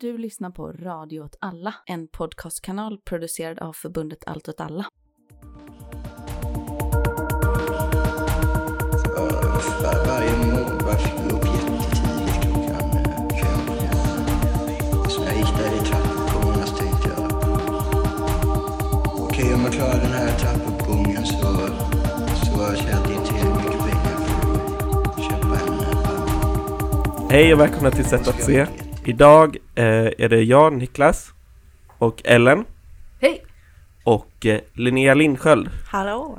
Du lyssnar på Radio åt alla, en podcastkanal producerad av förbundet Allt åt alla. Var, varje morgon var jag upp jättetidigt klockan fem. Så jag gick där i trappuppgången så tänkte jag okej om jag klarar den här trappuppgången så, så tjänar jag till mycket pengar för att köpa en Hej och välkomna till Sätt att se. Idag eh, är det jag, Niklas och Ellen. Hej! Och eh, Linnea Lindsköld. Hallå!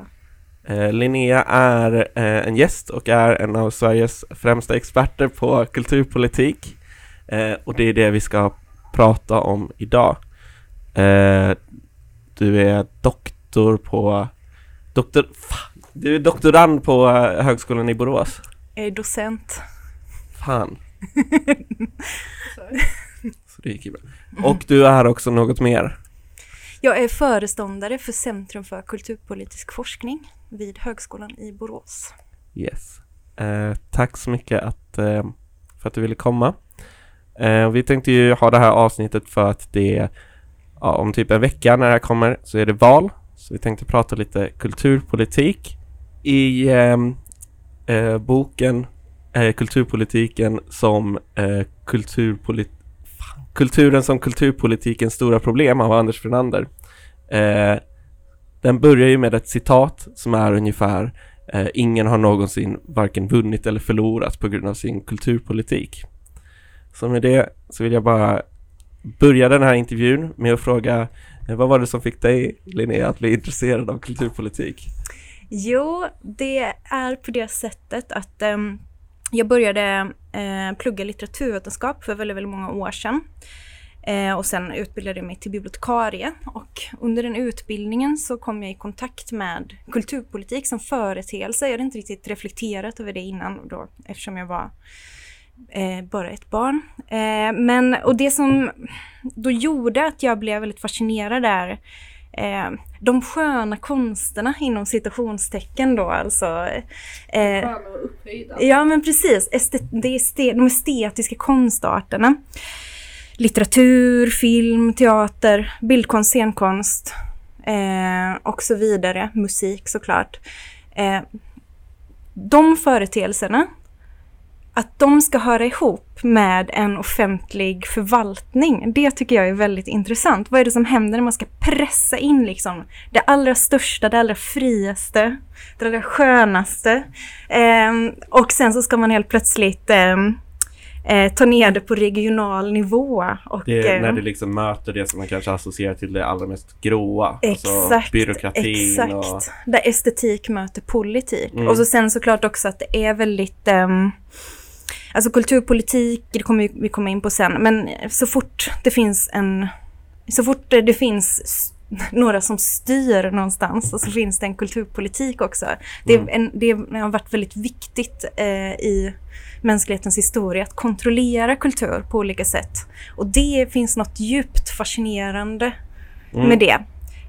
Eh, Linnea är eh, en gäst och är en av Sveriges främsta experter på kulturpolitik. Eh, och det är det vi ska prata om idag. Eh, du är doktor på... Doktor... Fan, du är doktorand på Högskolan i Borås. Jag är docent. Fan. Så det gick ju bra. Och du är också något mer. Jag är föreståndare för Centrum för kulturpolitisk forskning vid Högskolan i Borås. Yes. Eh, tack så mycket att, eh, för att du ville komma. Eh, vi tänkte ju ha det här avsnittet för att det ja, om typ en vecka när det här kommer så är det val. Så vi tänkte prata lite kulturpolitik. I ehm, eh, boken eh, Kulturpolitiken som eh, kulturpolit Kulturen som kulturpolitikens stora problem av Anders Fernander. Eh, den börjar ju med ett citat som är ungefär eh, Ingen har någonsin varken vunnit eller förlorat på grund av sin kulturpolitik. Så med det så vill jag bara börja den här intervjun med att fråga eh, vad var det som fick dig Linnea att bli intresserad av kulturpolitik? Jo, det är på det sättet att ehm, jag började eh, plugga litteraturvetenskap för väldigt, väldigt många år sedan. Eh, och sen utbildade jag mig till bibliotekarie och under den utbildningen så kom jag i kontakt med kulturpolitik som företeelse. Jag hade inte riktigt reflekterat över det innan då, eftersom jag var eh, bara ett barn. Eh, men, och det som då gjorde att jag blev väldigt fascinerad är eh, de sköna konsterna inom citationstecken då alltså. Eh, Ja, men precis. Estet, det este, de estetiska konstarterna. Litteratur, film, teater, bildkonst, scenkonst eh, och så vidare. Musik såklart. Eh, de företeelserna, att de ska höra ihop med en offentlig förvaltning, det tycker jag är väldigt intressant. Vad är det som händer när man ska pressa in liksom det allra största, det allra friaste, det allra skönaste. Eh, och sen så ska man helt plötsligt eh, eh, ta ner det på regional nivå. Och, Det är eh, när det liksom möter det som man kanske associerar till det allra mest gråa. alltså Exakt, byråkratin exakt. och... Där estetik möter politik. Mm. Och så sen såklart också att det är väldigt... ehm, alltså kulturpolitik, det kommer vi- komma in på sen, men så fort det finns en... Så fort det finns några som styr någonstans och så finns det en kulturpolitik också. Det, är Mm. en, det har varit väldigt viktigt eh, i mänsklighetens historia att kontrollera kultur på olika sätt. Och det finns något djupt fascinerande Mm. med det.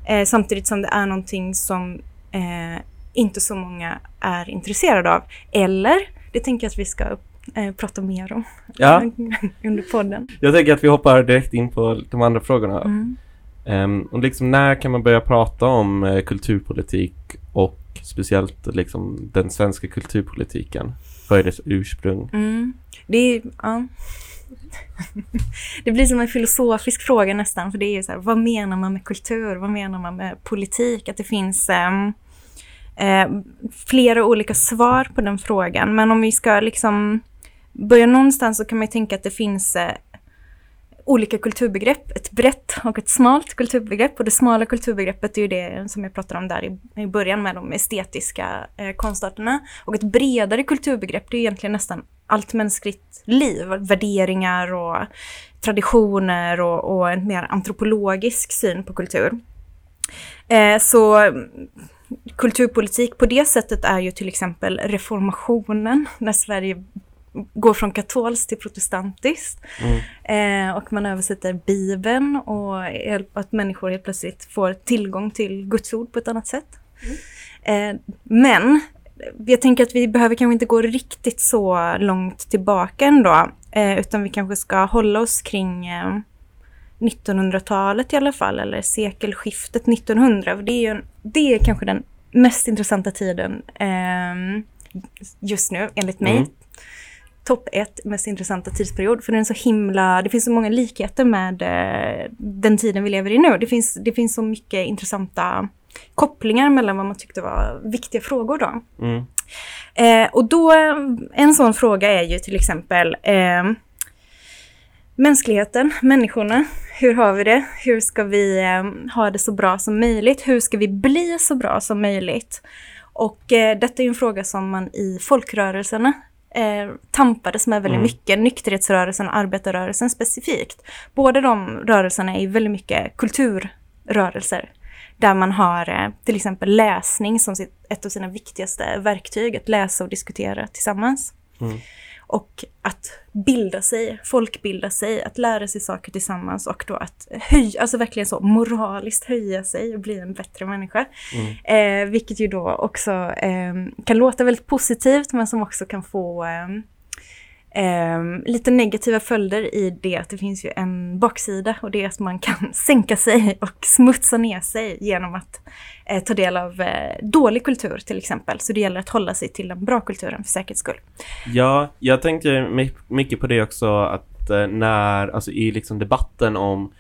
Eh, samtidigt som det är någonting som eh, inte så många är intresserade av. Eller, det tänker jag att vi ska eh, prata mer om Ja, under podden. jag tänker att vi hoppar direkt in på de andra frågorna. Mm. Ehm, och liksom när kan man börja prata om eh, kulturpolitik och speciellt liksom den svenska kulturpolitiken? Vad är dess ursprung? Mm. Det, är, ja. det blir som en filosofisk fråga nästan, för det är ju så här, vad menar man med kultur? Vad menar man med politik? Att det finns ehm, eh, flera olika svar på den frågan. Men om vi ska liksom Börjar någonstans så kan man ju tänka att det finns eh, olika kulturbegrepp, ett brett och ett smalt kulturbegrepp. Och det smala kulturbegreppet är ju det som jag pratade om där i, i början med de estetiska eh, konstarterna. Och ett bredare kulturbegrepp, det är egentligen nästan allt mänskligt liv, värderingar och traditioner och, och en mer antropologisk syn på kultur. Eh, så mm, kulturpolitik på det sättet är ju till exempel reformationen, när Sverige går från katolskt till protestantiskt. Mm. Eh, och man översätter Bibeln och att människor helt plötsligt får tillgång till Guds ord på ett annat sätt. Eh, men jag tänker att vi behöver kanske inte gå riktigt så långt tillbaka ändå, eh, utan vi kanske ska hålla oss kring eh, 1900-talet i alla fall, eller sekelskiftet 1900. För det, är ju det är kanske den mest intressanta tiden eh, just nu, enligt mig. Mm. Topp ett mest intressanta tidsperiod, för den är så himla, det finns så många likheter med eh, den tiden vi lever i nu. Det finns, det finns så mycket intressanta kopplingar mellan vad man tyckte var viktiga frågor då. Mm. Eh, och då, en sån fråga är ju till exempel eh, mänskligheten, människorna. Hur har vi det? Hur ska vi eh, ha det så bra som möjligt? Hur ska vi bli så bra som möjligt? Och eh, detta är ju en fråga som man i folkrörelserna eh, tampades med väldigt Mm. mycket. Nykterhetsrörelsen och arbetarrörelsen specifikt. Båda de rörelserna är väldigt mycket kulturrörelser. Där man har eh, till exempel läsning som ett av sina viktigaste verktyg, att läsa och diskutera tillsammans. Mm. Och att bilda sig, folkbilda sig, att lära sig saker tillsammans och då att höja, alltså verkligen så moraliskt höja sig och bli en bättre människa. Mm. Eh, vilket ju då också eh, kan låta väldigt positivt men som också kan få eh, eh, lite negativa följder i det att det finns ju en baksida och det är att man kan sänka sig och smutsa ner sig genom att eh, ta del av eh, dålig kultur till exempel. Så det gäller att hålla sig till den bra kulturen för säkerhets skull. Ja, jag tänkte my- mycket på det också att eh, när, alltså i liksom debatten om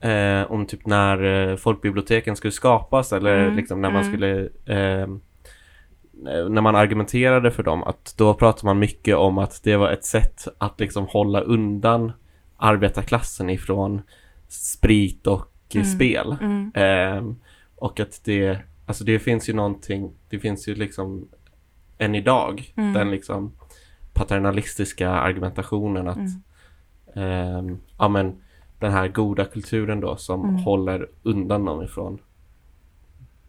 eh, om typ när eh, folkbiblioteken skulle skapas eller Mm, liksom när man mm. skulle eh, när man argumenterade för dem att då pratade man mycket om att det var ett sätt att liksom hålla undan arbetarklassen ifrån sprit och eh, Mm, spel. Mm. Ehm, och att det, alltså det finns ju någonting, det finns ju liksom än idag, Mm. den liksom paternalistiska argumentationen att ehm, ja men den här goda kulturen då som Mm. håller undan dem ifrån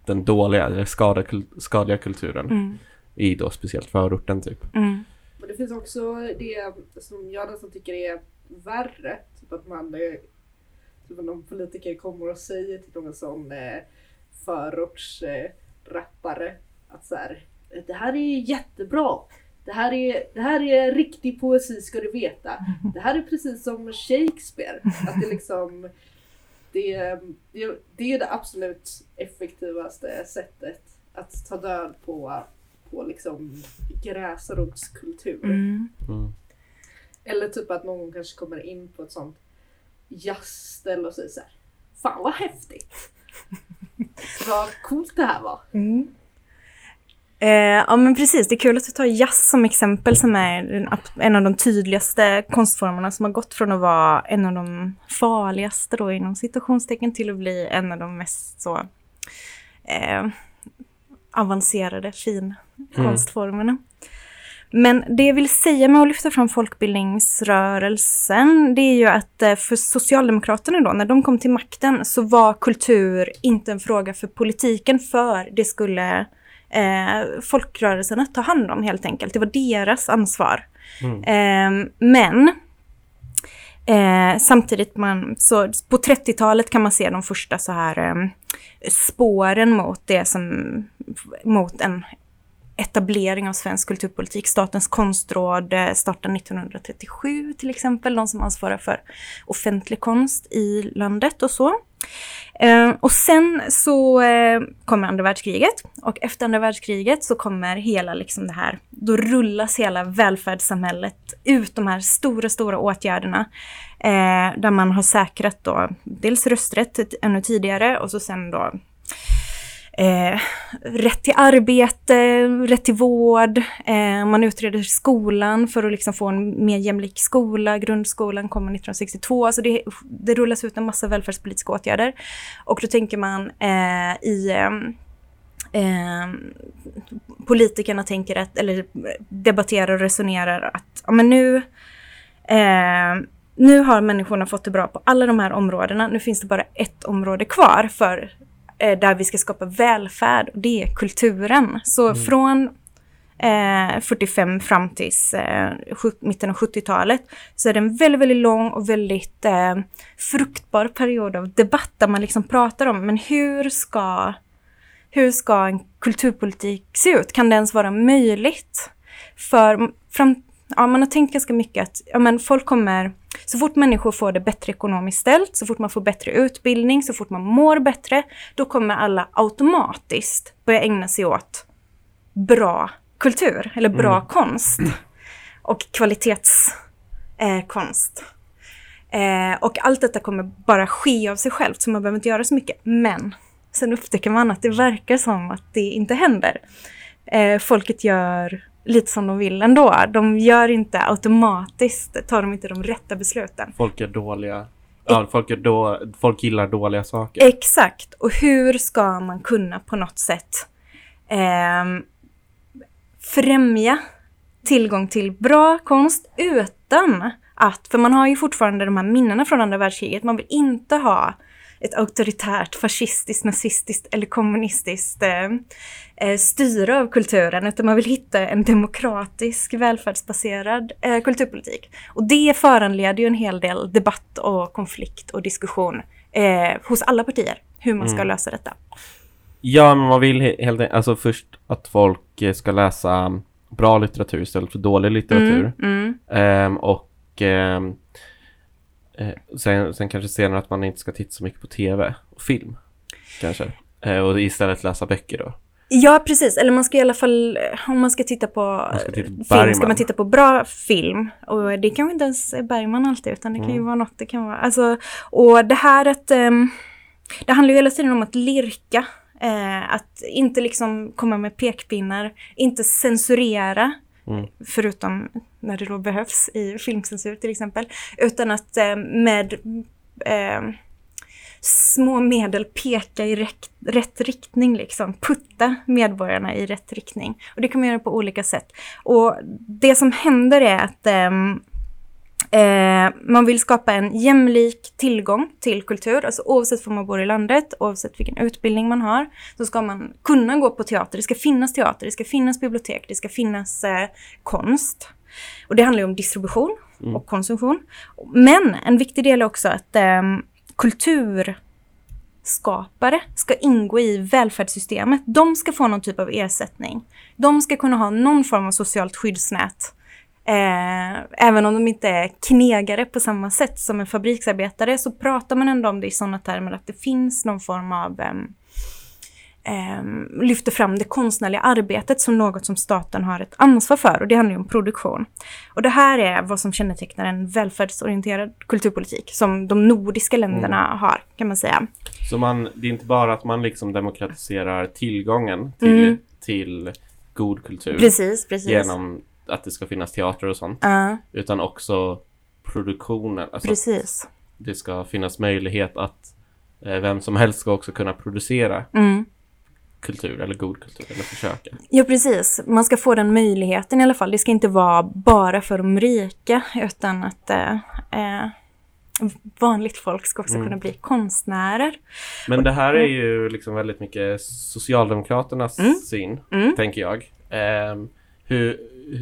den dåliga eller skada, skadliga kulturen Mm. i då speciellt förorten typ. Mm. Men det finns också det som jag nästan tycker är värre. Typ att man, eh, typ att någon politiker kommer och säger till någon sån eh, förortsrappare eh, rappare att så här, det här är jättebra. Det här, är, det här är riktig poesi ska du veta. Det här är precis som Shakespeare. Att det liksom det, det, det är det absolut effektivaste sättet att ta död på, på liksom gräsrotskultur. Mm. Mm. Eller typ att någon kanske kommer in på ett sånt jazzställe och säger så här. Fan vad häftigt! vad coolt det här var. Mm. Eh, ja men precis, det är kul att du tar jazz som exempel som är en av de tydligaste konstformerna som har gått från att vara en av de farligaste då inom citationstecken till att bli en av de mest så eh, avancerade fin konstformerna. Men det jag vill säga med att lyfta fram folkbildningsrörelsen, det är ju att eh, för Socialdemokraterna då, när de kom till makten, så var kultur inte en fråga för politiken, för det skulle eh, folkrörelserna ta hand om helt enkelt. Det var deras ansvar. Mm. Eh, men eh, samtidigt, man, så på 30-talet kan man se de första så här eh, spåren mot det som, mot en etablering av svensk kulturpolitik. Statens konstråd eh, startade 1937 till exempel, de som ansvarar för offentlig konst i landet och så. Eh, och sen så eh, kommer andra världskriget och efter andra världskriget så kommer hela liksom det här, då rullas hela välfärdssamhället ut de här stora, stora åtgärderna eh, där man har säkrat då dels rösträtt ännu tidigare och så sen då Eh, rätt till arbete, rätt till vård, eh, man utreder skolan för att liksom få en mer jämlik skola. Grundskolan kommer 1962, alltså det, det rullas ut en massa välfärdspolitiska åtgärder. Och då tänker man eh, i eh, eh, politikerna tänker att, eller debatterar och resonerar att ja, men nu, eh, nu har människorna fått det bra på alla de här områdena. Nu finns det bara ett område kvar för eh, där vi ska skapa välfärd och det är kulturen. Så från eh, 45 fram till eh, mitten av 70-talet så är det en väldigt, väldigt lång och väldigt eh, fruktbar period av debatt där man liksom pratar om men hur ska hur ska en kulturpolitik se ut? Kan det ens vara möjligt? För fram, ja, man har tänkt ganska mycket att ja, men folk kommer, så fort människor får det bättre ekonomiskt ställt, så fort man får bättre utbildning, så fort man mår bbättre, då kommer alla automatiskt börja ägna sig åt bra kultur eller bra Mm. konst och kvalitetskonst. Eh, eh, och allt detta kommer bara ske av sig självt, så man behöver inte göra så mycket. Men sen upptäcker man att det verkar som att det inte händer. Eh, folket gör lite som de vill ändå. De gör inte automatiskt, tar de inte de rätta besluten. Folk är dåliga. Ja, folk, är då, folk gillar dåliga saker. Exakt. Och hur ska man kunna på något sätt ehm, främja tillgång till bra konst utan att, för man har ju fortfarande de här minnena från andra världskriget, man vill inte ha ett auktoritärt, fascistiskt, nazistiskt eller kommunistiskt eh, eh, styre av kulturen, utan man vill hitta en demokratisk, välfärdsbaserad eh, kulturpolitik. Och det föranleder ju en hel del debatt och konflikt och diskussion eh, hos alla partier, hur man ska Mm. lösa detta. Ja, men man vill he- helt enkelt, alltså först att folk eh, ska läsa bra litteratur istället för dålig litteratur. Mm, mm, Ehm, och ehm, eh, sen, sen kanske senare att man inte ska titta så mycket på tv och film. Kanske. Eh, och istället läsa böcker då. Ja, precis. Eller man ska i alla fall, eh, om man ska titta på ska titta på film, ska man titta på bra film. Och det kanske inte ens är Bergman alltid, utan det kan ju Mm. vara något, det kan vara, alltså, och det här att, ehm, det handlar ju hela tiden om att lirka, eh, att inte liksom komma med pekpinnar, inte censurera, Mm. förutom när det då behövs i filmcensur till exempel, utan att eh, med eh, små medel peka i rätt, rätt riktning, liksom. putta medborgarna i rätt riktning. Och det kan man göra på olika sätt. Och det som händer är att eh, eh, man vill skapa en jämlik tillgång till kultur, alltså oavsett var man bor i landet, oavsett vilken utbildning man har, så ska man kunna gå på teater. Det ska finnas teater, det ska finnas bibliotek, det ska finnas eh, konst. Och det handlar om distribution Mm. och konsumtion. Men en viktig del är också att ehm, kulturskapare ska ingå i välfärdssystemet. De ska få någon typ av ersättning. De ska kunna ha någon form av socialt skyddsnät. Eh, även om de inte är knegare på samma sätt som en fabriksarbetare så pratar man ändå om det i sådana termer att det finns någon form av ehm, lyfter fram det konstnärliga arbetet som något som staten har ett ansvar för och det handlar ju om produktion. Och det här är vad som kännetecknar en välfärdsorienterad kulturpolitik som de nordiska länderna har kan man säga. Så man, det är inte bara att man liksom demokratiserar tillgången till, Mm. till god kultur Precis, precis. genom att det ska finnas teater och sånt. Ja, Utan också produktionen. Alltså precis. det ska finnas möjlighet att eh, vem som helst ska också kunna producera Mm. kultur eller god kultur eller försöka. Ja, precis. Man ska få den möjligheten i alla fall. Det ska inte vara bara för de rika, utan att eh, eh, vanligt folk ska också Mm. kunna bli konstnärer. Men det här är ju liksom väldigt mycket Socialdemokraternas Mm. syn, Mm. tänker jag. Ehm, hur,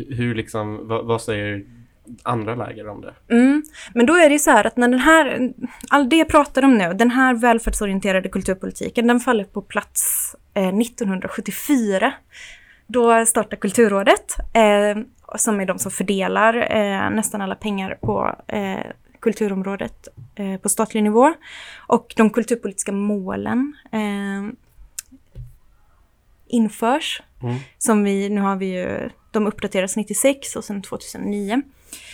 hur liksom, vad, vad säger andra läger om det? Mm. Men då är det så här att när den här, all det jag pratar om nu, den här välfärdsorienterade kulturpolitiken, den faller på plats eh, 1974. Då startar Kulturrådet, eh, som är de som fördelar eh, nästan alla pengar på eh, kulturområdet eh, på statlig nivå. Och de kulturpolitiska målen eh, införs Mm. som vi, nu har vi ju, de uppdateras 96 och sen 2009.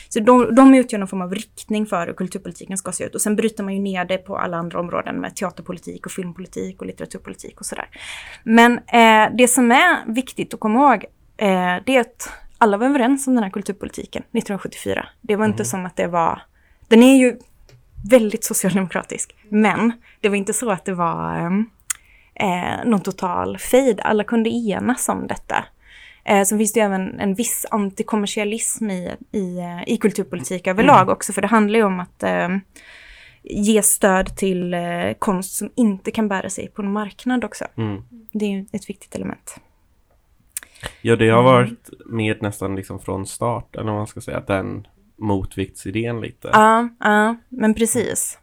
Så de, de utgör någon form av riktning för hur kulturpolitiken ska se ut. Och sen bryter man ju ner det på alla andra områden med teaterpolitik och filmpolitik och litteraturpolitik och sådär. Men eh, det som är viktigt att komma ihåg, eh, det är att alla var överens om den här kulturpolitiken 1974. Det var inte som att det var, den är ju väldigt socialdemokratisk, men det var inte så att det var ehm, eh, någon total fejd. Alla kunde enas om detta. Eh, sen finns det ju även en viss antikommersialism i, i, eh, i kulturpolitik överlag också, för det handlar ju om att eh, ge stöd till eh, konst som inte kan bära sig på en marknad också. Mm. Det är ett viktigt element. Ja, det har Mm. varit med nästan liksom från start, eller vad man ska säga, den motviktsidén lite. Ja, ja, men precis.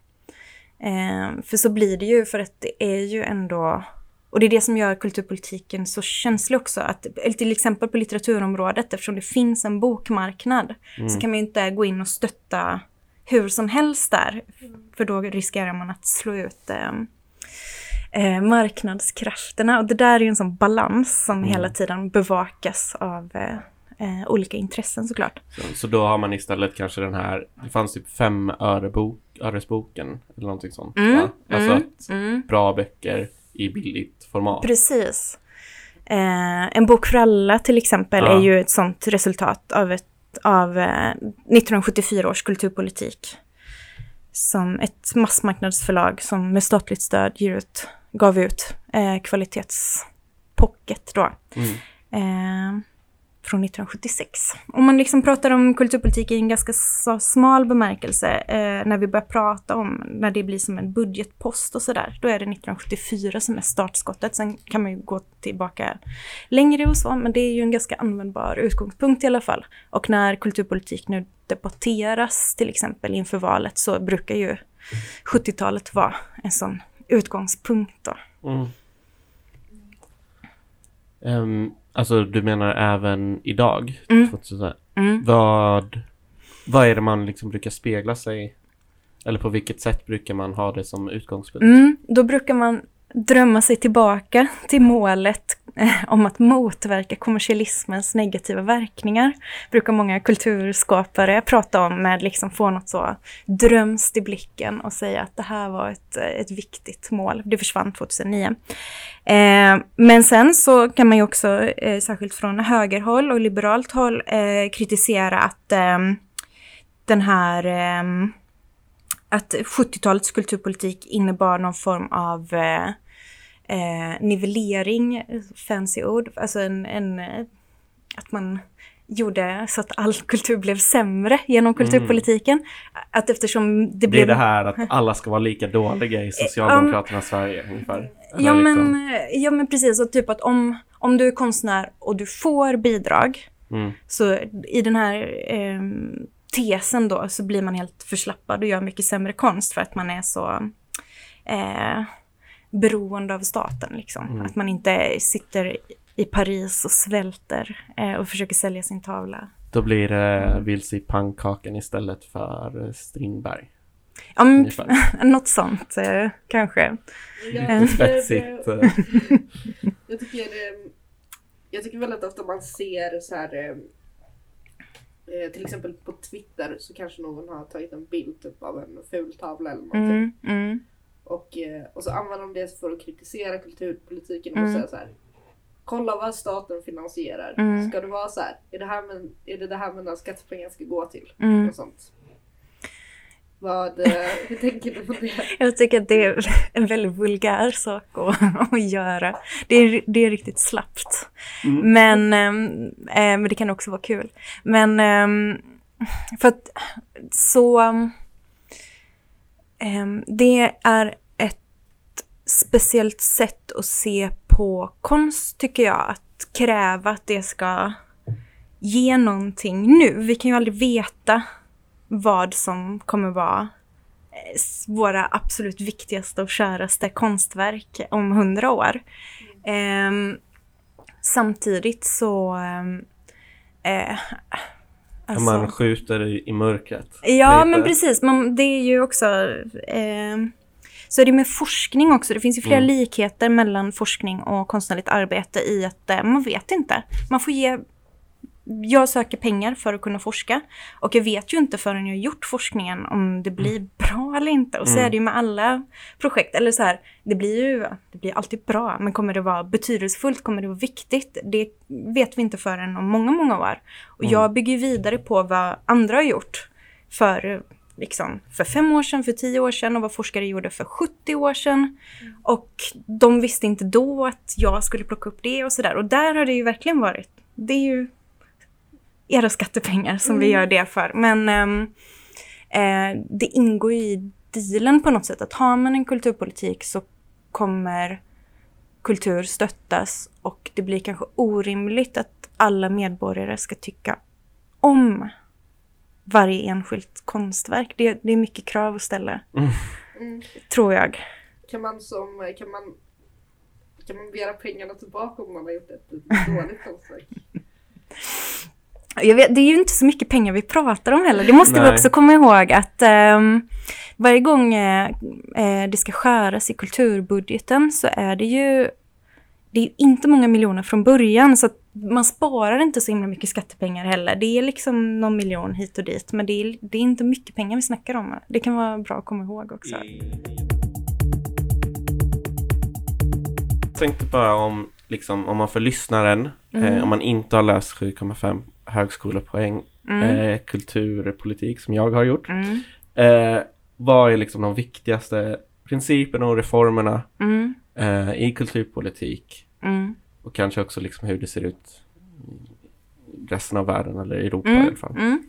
Eh, för så blir det ju, för att det är ju ändå Och det är det som gör kulturpolitiken så känslig också. Att, till exempel på litteraturområdet, eftersom det finns en bokmarknad, så kan man ju inte gå in och stötta hur som helst där. För då riskerar man att slå ut eh, eh, marknadskrafterna. Och det där är ju en sån balans som hela tiden bevakas av eh, eh, olika intressen såklart. Så, så då har man istället kanske den här, det fanns typ fem örebok, öresboken eller någonting sånt. Mm, va? Alltså mm, att mm. bra böcker i billigt format. Precis. Eh, en bok för alla till exempel Ja. är ju ett sånt resultat av, ett, av eh, 1974 års kulturpolitik. Som ett massmarknadsförlag som med statligt stöd ger ut, gav ut eh, kvalitetspocket då. Mm. Från 1976. Om man liksom pratar om kulturpolitik i en ganska smal bemärkelse, eh, när vi börjar prata om när det blir som en budgetpost och sådär, då är det 1974 som är startskottet. Sen kan man ju gå tillbaka längre och så, men det är ju en ganska användbar utgångspunkt i alla fall. Och när kulturpolitik nu debatteras till exempel inför valet så brukar ju 70-talet vara en sån utgångspunkt då. Mm. Um alltså du menar även idag? Mm. 2000, Mm. vad, vad är det man liksom brukar spegla sig eller på vilket sätt brukar man ha det som utgångspunkt? Mm, då brukar man drömma sig tillbaka till målet eh, om att motverka kommersialismens negativa verkningar. Brukar många kulturskapare prata om med liksom få något så drömst i blicken och säga att det här var ett, eh, ett viktigt mål. Det försvann 2009. Eh, men sen så kan man ju också, eh, särskilt från högerhåll och liberalt håll, eh, kritisera att ehm, den här ehm, att 70-talets kulturpolitik innebar någon form av eh, eh, nivellering, fancy ord, alltså en, en, eh, att man gjorde så att all kultur blev sämre genom kulturpolitiken. Att eftersom det Det blev... är det här att alla ska vara lika dåliga i Socialdemokraternas Sverige ungefär. Ja men, liksom- ja men precis, och typ att om, om du är konstnär och du får bidrag, Mm. så i den här ehm, tesen då så blir man helt förslappad och gör mycket sämre konst för att man är så eh, beroende av staten. Liksom. Mm. Att man inte sitter i Paris och svälter eh, och försöker sälja sin tavla. Då blir det vilse i pannkakan istället för eh, Strindberg. Ja, men, något sånt eh, kanske. Jag Lite spetsigt. eh. Jag tycker, eh, jag tycker väldigt ofta man ser så här eh, till exempel på Twitter så kanske någon har tagit en bild typ, av en ful tavla eller någonting. Mm, mm, Och, eh, och så använder de det för att kritisera kulturpolitiken och Mm. säga så här. Kolla vad staten finansierar. Mm. Ska det vara så här? Är det här, men, är det, det här mina skattepengar ska gå till? mm. Och sånt. Vad, eh, hur tänker du på det? Jag tycker att det är en väldigt vulgär sak att, att göra. Det är, det är riktigt slappt. Mm. Men, ehm, eh, men det kan också vara kul. Men ehm, för att så... ehm, det är ett speciellt sätt att se på konst tycker jag. Att kräva att det ska ge någonting nu. Vi kan ju aldrig veta vad som kommer vara eh, våra absolut viktigaste och käraste konstverk om hundra år. Ehm, samtidigt så... ehm, eh, alltså- Man skjuter i, i mörkret. Ja, lite. men precis. Man, det är ju också... Eh, så är det med forskning också. Det finns ju flera Mm. likheter mellan forskning och konstnärligt arbete i att eh, man vet inte. Man får ge... Jag söker pengar för att kunna forska och jag vet ju inte förrän jag har gjort forskningen om det blir bra eller inte. Och så Mm. är det ju med alla projekt. Eller så här, det blir ju det blir alltid bra, men kommer det vara betydelsefullt, kommer det vara viktigt? Det vet vi inte förrän om många, många år. Och Mm. jag bygger vidare på vad andra har gjort för, liksom, för fem år sedan, för tio år sedan och vad forskare gjorde för 70 år sedan. Och de visste inte då att jag skulle plocka upp det och sådär. Och där har det ju verkligen varit. Det är ju era skattepengar som vi gör det för. Men ehm, eh, det ingår ju i dealen på något sätt att har man en kulturpolitik så kommer kultur stöttas och det blir kanske orimligt att alla medborgare ska tycka om varje enskilt konstverk. Det, det är mycket krav att ställa, Mm. tror jag. Kan man som, kan man, kan man begära pengarna tillbaka om man har gjort ett dåligt konstverk? Vet, det är ju inte så mycket pengar vi pratar om heller. Det måste vi Nej. också komma ihåg att ehm, varje gång eh, eh, det ska skäras i kulturbudgeten så är det ju det är inte många miljoner från början så man sparar inte så himla mycket skattepengar heller. Det är liksom någon miljon hit och dit men det är, det är inte mycket pengar vi snackar om. Det kan vara bra att komma ihåg också. Jag tänkte bara om, liksom, om man för lyssnaren, Mm. eh, om man inte har läst 7,5 högskolepoäng eh, kulturpolitik som jag har gjort. Mm. Eh, vad är liksom de viktigaste principerna och reformerna Mm. eh, i kulturpolitik? Mm. Och kanske också liksom hur det ser ut i resten av världen eller i Europa i Mm, alla fall. mm.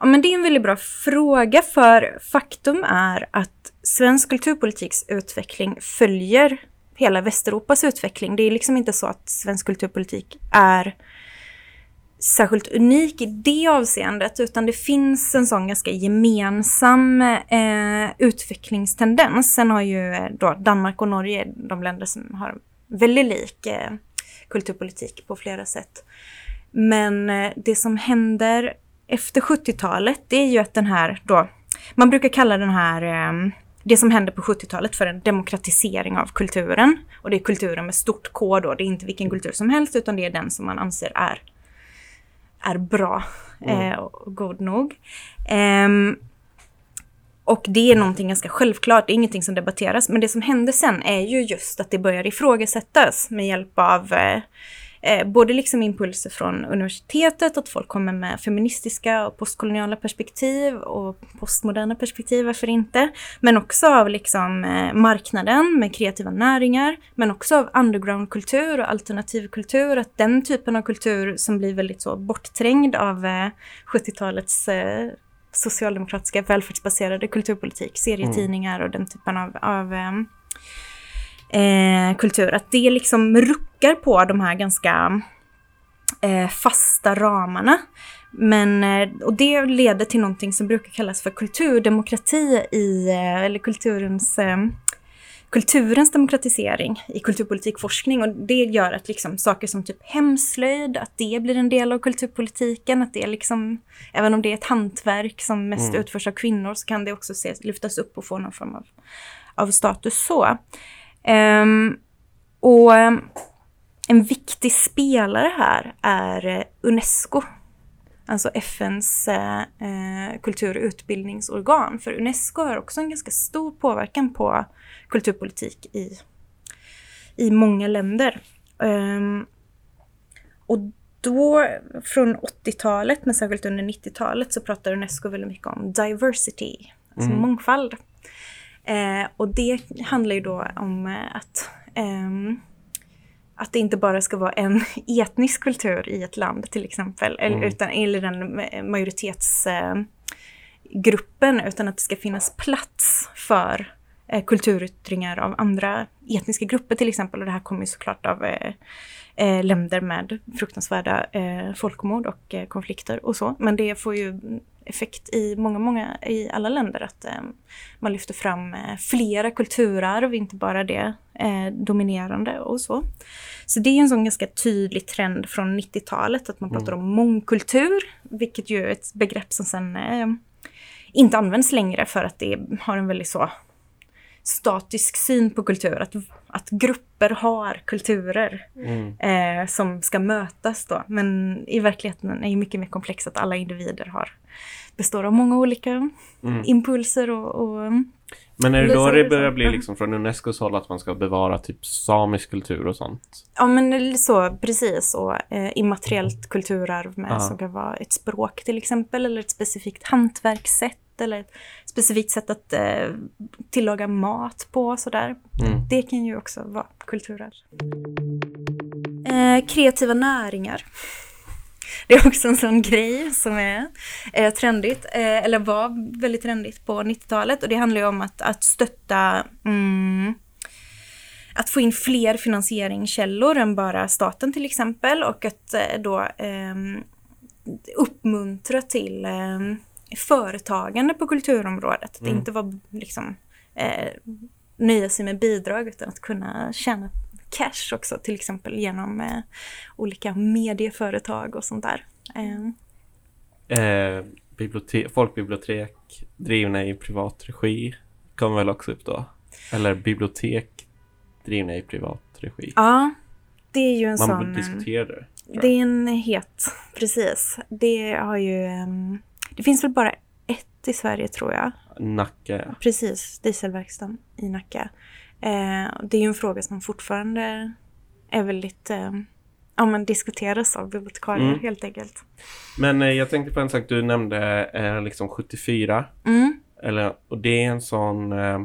Ja, men det är en väldigt bra fråga för faktum är att svensk kulturpolitiks utveckling följer hela Västeuropas utveckling. Det är liksom inte så att svensk kulturpolitik är särskilt unik i det avseendet utan det finns en sån ganska gemensam eh, utvecklingstendens. Sen har ju eh, då Danmark och Norge de länder som har väldigt lik eh, kulturpolitik på flera sätt. Men eh, det som händer efter 70-talet, det är ju att den här då, man brukar kalla den här, eh, det som hände på 70-talet för en demokratisering av kulturen. Och det är kulturen med stort K då, det är inte vilken kultur som helst utan det är den som man anser är, är bra eh, och god nog. Ehm, och det är någonting ganska självklart, det är ingenting som debatteras. Men det som hände sen är ju just att det börjar ifrågasättas med hjälp av eh, både liksom impulser från universitetet, att folk kommer med feministiska och postkoloniala perspektiv och postmoderna perspektiv, varför inte? Men också av liksom eh, marknaden med kreativa näringar, men också av undergroundkultur och alternativkultur, att den typen av kultur som blir väldigt så bortträngd av eh, 70-talets eh, socialdemokratiska välfärdsbaserade kulturpolitik, serietidningar och den typen av, av um, eh, kultur. Att det liksom ruckar på de här ganska eh, fasta ramarna. Men, eh, och det leder till någonting som brukar kallas för kulturdemokrati i, eh, eller kulturens, eh, kulturens demokratisering i kulturpolitikforskning. Och det gör att liksom saker som typ hemslöjd, att det blir en del av kulturpolitiken. Att det liksom, även om det är ett hantverk som mest Mm. utförs av kvinnor så kan det också ses, lyftas upp och få någon form av, av status så. Ehm, och ehm, en viktig spelare här är eh, Unesco. Alltså FNs eh, eh, kultur och utbildningsorgan. För Unesco har också en ganska stor påverkan på kulturpolitik i, i många länder. Ehm, och då från 80-talet, men särskilt under 90-talet, så pratar Unesco väldigt mycket om diversity, alltså Mm. mångfald. Eh, och det handlar ju då om eh, att, ehm, att det inte bara ska vara en etnisk kultur i ett land till exempel, eller, Mm. utan, eller den ma- majoritetsgruppen, gruppen, utan att det ska finnas plats för eh, kulturyttringar av andra etniska grupper till exempel. Och det här kommer ju såklart av eh, eh, länder med fruktansvärda eh, folkmord och eh, konflikter och så. Men det får ju effekt i många, många, i alla länder att eh, man lyfter fram eh, flera kulturarv, inte bara det eh, dominerande och så. Så det är en sån ganska tydlig trend från 90-talet att man pratar om mångkultur, vilket ju är ett begrepp som sen inte används längre för att det har en väldigt så statisk syn på kultur. Att, att grupper har kulturer Mm. eh, som ska mötas då. Men i verkligheten är det mycket mer komplext att alla individer har, består av många olika Mm. impulser och, och Men är det då det börjar bli liksom från Unescos håll att man ska bevara typ samisk kultur och sånt? Ja men så, precis. Och, eh, immateriellt kulturarv med Ja. som kan vara ett språk till exempel, eller ett specifikt hantverkssätt, eller ett specifikt sätt att eh, tillaga mat på sådär. Mm. Det kan ju också vara kulturarv. Eh, kreativa näringar. Det är också en sån grej som är eh, trendigt, eh, eller var väldigt trendigt på 90-talet. Och det handlar ju om att, att stötta mm, att få in fler finansieringskällor än bara staten till exempel och att eh, då ehm, uppmuntra till ehm, företagande på kulturområdet. Att Mm. inte vara liksom eh, nöja sig med bidrag utan att kunna tjäna cash också, till exempel genom eh, olika medieföretag och sånt där. Eh, Eh, bibliotek, folkbibliotek drivna i privat regi kommer väl också upp då? Eller bibliotek drivna i privat regi? ja, det är ju en Man sån... eh, diskuterar det. Det är en het, precis. Det har ju... ehm, det finns väl bara ett i Sverige tror jag. Nacka. Precis, dieselverkstaden i Nacka. Eh, det är ju en fråga som fortfarande är väldigt... Eh, ja, men diskuteras av bibliotekarier Mm. helt enkelt. Men eh, jag tänkte på en sak du nämnde, eh, liksom 74. Mm, Eller, och det är en sån... Eh,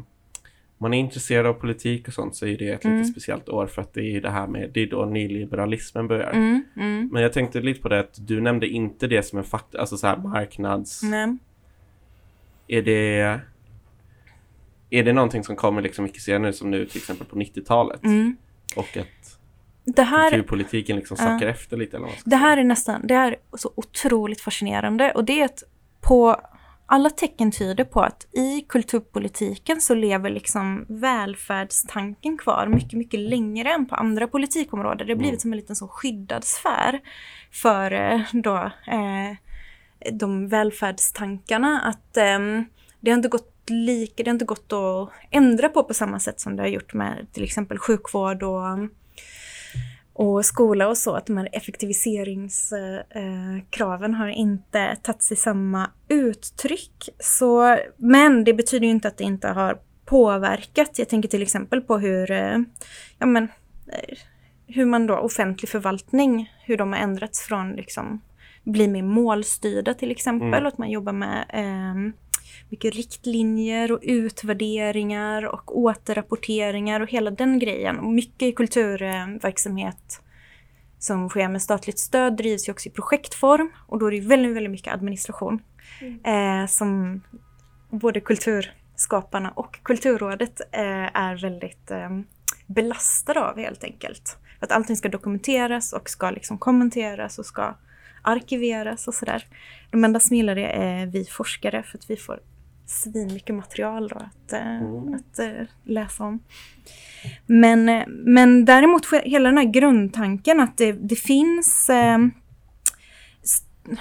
man är intresserad av politik och sånt så är det ett Mm. lite speciellt år för att det är det här med, det är då nyliberalismen börjar. mm, mm. Men jag tänkte lite på det att du nämnde inte det som en faktor, alltså så här marknads... Nej. Är det... Är det någonting som kommer liksom mycket senare som nu till exempel på 90-talet? Mm. Och att Det här... kulturpolitiken liksom sackar efter lite eller vad Det här är nästan, det är så otroligt fascinerande och det är att på alla tecken tyder på att i kulturpolitiken så lever liksom välfärdstanken kvar mycket, mycket längre än på andra politikområden. Det har blivit som en liten så skyddad sfär för eh, då eh, de välfärdstankarna att ehm, det har inte gått lika, det har inte gått att ändra på på samma sätt som det har gjort med till exempel sjukvård och och skola och så, att de här effektiviseringskraven har inte tagit sig samma uttryck. Så, men det betyder ju inte att det inte har påverkat. Jag tänker till exempel på hur, eh, ja men, eh, hur man då, offentlig förvaltning, hur de har ändrats från liksom, bli mer målstyrda till exempel, Mm. och att man jobbar med ehm, mycket riktlinjer och utvärderingar och återrapporteringar och hela den grejen. Och mycket kulturverksamhet som sker med statligt stöd drivs ju också i projektform och då är det väldigt, väldigt mycket administration eh, som både kulturskaparna och Kulturrådet eh, är väldigt eh, belastade av helt enkelt. Att allting ska dokumenteras och ska liksom kommenteras och ska arkiveras och sådär. De enda som gillar det är vi forskare för att vi får svin mycket material då att, eh, Mm. att eh, läsa om. Men, eh, men däremot hela den här grundtanken att det, det finns eh, st-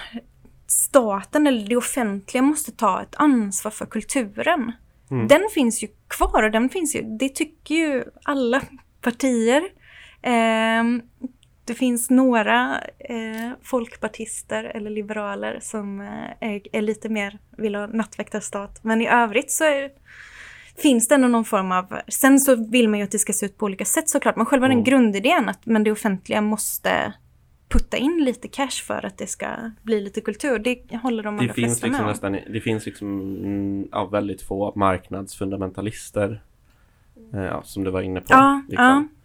staten eller det offentliga måste ta ett ansvar för kulturen. Mm. Den finns ju kvar och den finns ju, det tycker ju alla partier. Ehm, det finns några eh, folkpartister eller liberaler som eh, är, lite mer vill ha nattväktarstat. Men i övrigt så är, finns det ändå någon form av... Sen så vill man ju att det ska se ut på olika sätt såklart. Men själva Mm. den grundidén att men det offentliga måste putta in lite cash för att det ska bli lite kultur. Det håller de Det allra finns flesta liksom med nästan, det finns liksom mm, ja, väldigt få marknadsfundamentalister. Eh, ja, som du var inne på. Ja, liksom. Eh,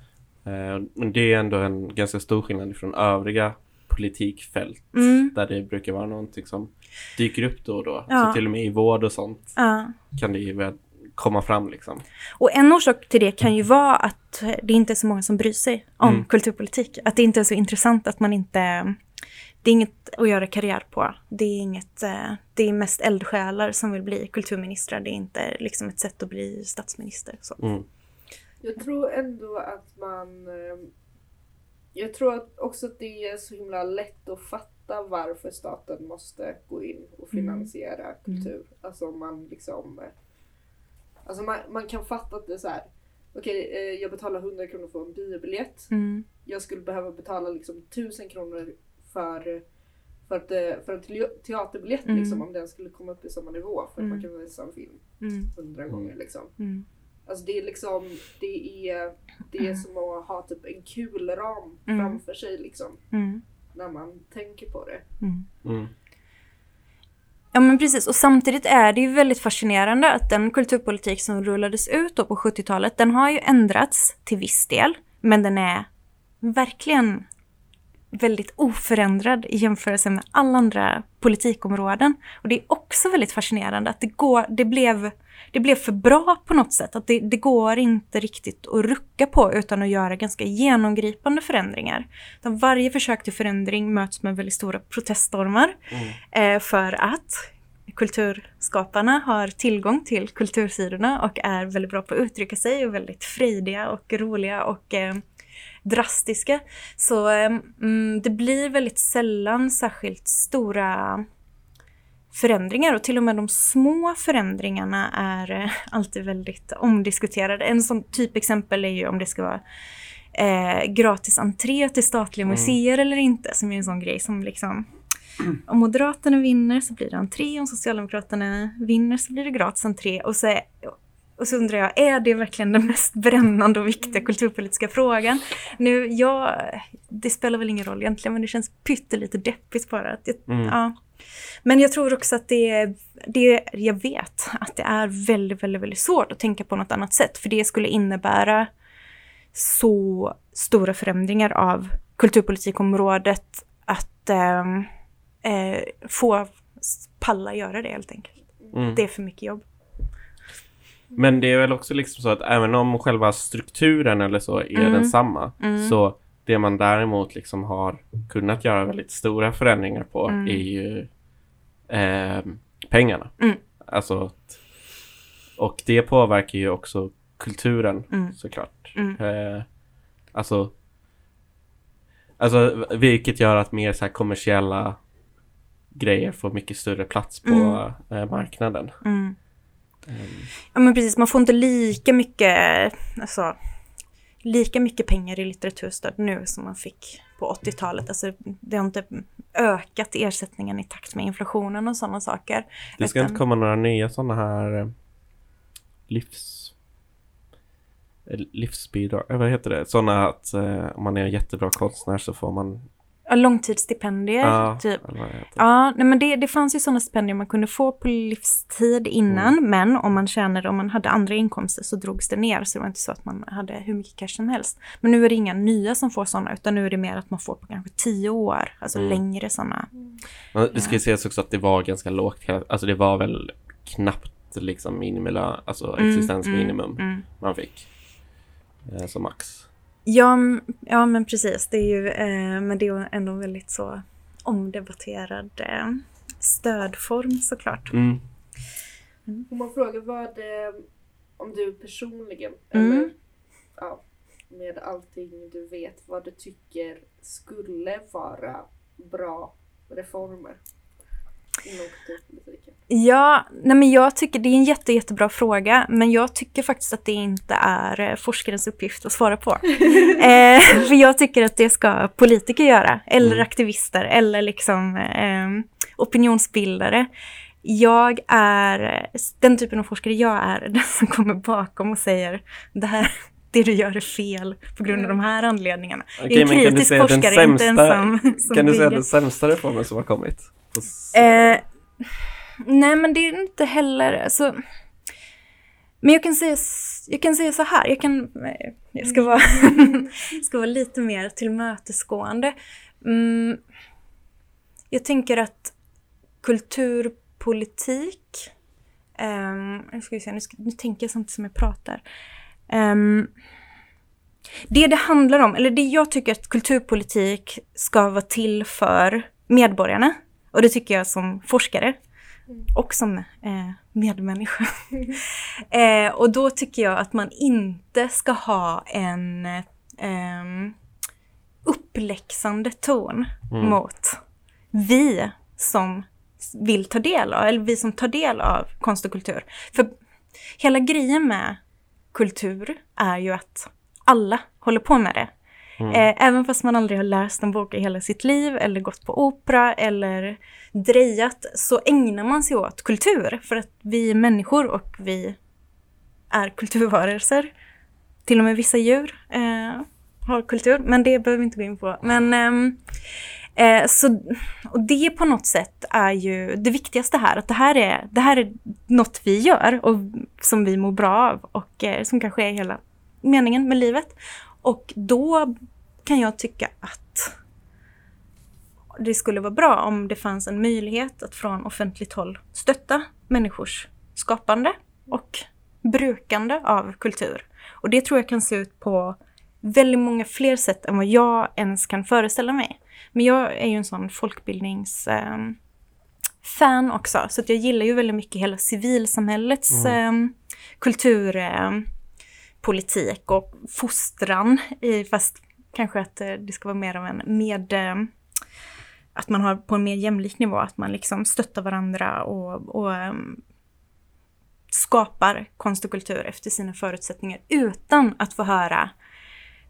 men det är ändå en ganska stor skillnad från övriga politikfält. Mm. Där det brukar vara någonting som dyker upp då och då. Ja. Så till och med i vård och sånt Ja. kan det ju komma fram liksom. Och en orsak till det kan ju vara att det inte är så många som bryr sig om Mm. kulturpolitik. Att det inte är så intressant att man inte... Det är inget att göra karriär på. Det är inget... eh, Det är mest eldsjälar som vill bli kulturministrar. Det är inte liksom ett sätt att bli statsminister. Så. Mm. Jag tror ändå att man... eh, Jag tror att också att det är så himla lätt att fatta varför staten måste gå in och finansiera kultur. Alltså om man liksom... eh, Alltså man, man kan fatta att det är så här. Okej, eh, jag betalar 100 kronor för en biobiljett. Mm. Jag skulle behöva betala liksom 1000 kronor för, för, att, för en te- teaterbiljett Mm. liksom, om den skulle komma upp i samma nivå. För att man Mm. kan visa en film Mm. hundra gånger liksom. Alltså det är liksom, det är, det är som att ha typ en kulram Mm. framför sig liksom. Mm. När man tänker på det. Mm. Mm. Ja men precis och samtidigt är det ju väldigt fascinerande att den kulturpolitik som rullades ut då på 70-talet den har ju ändrats till viss del. Men den är verkligen väldigt oförändrad i jämförelse med alla andra politikområden. Och det är också väldigt fascinerande att det, går, det, blev, det blev för bra på något sätt. Att det, det går inte riktigt att rucka på utan att göra ganska genomgripande förändringar. Utan varje försök till förändring möts med väldigt stora proteststormar. Eh, för att kulturskaparna har tillgång till kultursidorna och är väldigt bra på att uttrycka sig och väldigt frejdiga och roliga och eh, drastiska. Så mm, det blir väldigt sällan särskilt stora förändringar och till och med de små förändringarna är eh, alltid väldigt omdiskuterade. En sån typexempel är ju om det ska vara eh, gratis entré till statliga Mm. museer eller inte, som är en sån grej som liksom om Moderaterna vinner så blir det entré, om Socialdemokraterna vinner så blir det gratis entré. Och så, är- och så undrar jag, är det verkligen den mest brännande och viktiga kulturpolitiska frågan? Nu, jag, det spelar väl ingen roll egentligen, men det känns pyttelite deppigt bara. Att jag, Mm. ja. Men jag tror också att det, det, jag vet att det är väldigt, väldigt, väldigt svårt att tänka på något annat sätt, för det skulle innebära så stora förändringar av kulturpolitikområdet att ehm, eh, få palla göra det helt enkelt. Mm. Det är för mycket jobb. Men det är väl också liksom så att även om själva strukturen eller så är Mm. densamma Mm. så det man däremot liksom har kunnat göra väldigt stora förändringar på Mm. är ju eh, pengarna. Mm. Alltså och det påverkar ju också kulturen Mm. såklart. Mm. Eh, alltså Alltså vilket gör att mer så här kommersiella grejer får mycket större plats på Mm. eh, marknaden. Mm. Ehm, Ja men precis, man får inte lika mycket, alltså, lika mycket pengar i litteraturstöd nu som man fick på 80-talet. Alltså, det har inte ökat ersättningen i takt med inflationen och sådana saker. Det ska Utan- inte komma några nya sådana här eh, livs... eh, Livsbidrag, eh, vad heter det? Sådana att eh, om man är en jättebra konstnär så får man... Ja, långtidsstipendier, Ja, typ. Ja, nej, men det, det fanns ju sådana stipendier man kunde få på livstid innan, Mm. men om man tjänade, om man hade andra inkomster så drogs det ner, så det var inte så att man hade hur mycket cash som helst. Men nu är det inga nya som får sådana, utan nu är det mer att man får på kanske tio år, alltså Mm. längre sådana. Men det ska ju sägas också att det var ganska lågt. Alltså det var väl knappt liksom minimilön, alltså Mm, existensminimum mm, mm. man fick. Eh, som max. Ja, ja, men precis. Det är ju, eh, men det är ändå en väldigt så omdebatterad eh, stödform såklart. Mm. Om man frågar vad, eh, om du personligen, Mm. eller ja, med allting du vet, vad du tycker skulle vara bra reformer? Ja, nej men jag tycker det är en jätte, jättebra fråga, men jag tycker faktiskt att det inte är eh, forskarens uppgift att svara på. eh, för jag tycker att det ska politiker göra, eller Mm. aktivister, eller liksom eh, opinionsbildare. Jag är, den typen av forskare jag är, den som kommer bakom och säger det här, det du gör är fel på grund av de här anledningarna. jag är en men kan du kritisk säga den forskare, inte sämsta, som, som kan du säga den sämsta reformen som har kommit? Eh, nej, men det är inte heller... Alltså, men jag kan, säga, jag kan säga så här, jag, kan, eh, jag ska, vara, ska vara lite mer tillmötesgående. Mm, jag tänker att kulturpolitik... Um, nu, ska vi se, nu, ska, nu tänker jag samtidigt som jag pratar. Um, det det handlar om, eller det jag tycker att kulturpolitik ska vara till för medborgarna, och det tycker jag som forskare och som eh, medmänniska. eh, och då tycker jag att man inte ska ha en eh, uppläxande ton Mm. mot vi som vill ta del av, eller vi som tar del av konst och kultur. För hela grejen med kultur är ju att alla håller på med det. Mm. Eh, även fast man aldrig har läst en bok i hela sitt liv eller gått på opera eller drejat så ägnar man sig åt kultur för att vi är människor och vi är kulturvarelser. Till och med vissa djur eh, har kultur, men det behöver vi inte gå in på. Men, ehm, eh, så, och det på något sätt är ju det viktigaste här, att det här är, det här är något vi gör och som vi mår bra av och eh, som kanske är hela meningen med livet. Och då kan jag tycka att det skulle vara bra om det fanns en möjlighet att från offentligt håll stötta människors skapande och brukande av kultur. Och det tror jag kan se ut på väldigt många fler sätt än vad jag ens kan föreställa mig. Men jag är ju en sån folkbildnings... ehm, fan också, så att jag gillar ju väldigt mycket hela civilsamhällets mm. Kulturpolitik och fostran, i, fast kanske att eh, det ska vara mer av en med... Eh, att man har på en mer jämlik nivå, att man liksom stöttar varandra och, och um, skapar konst och kultur efter sina förutsättningar utan att få höra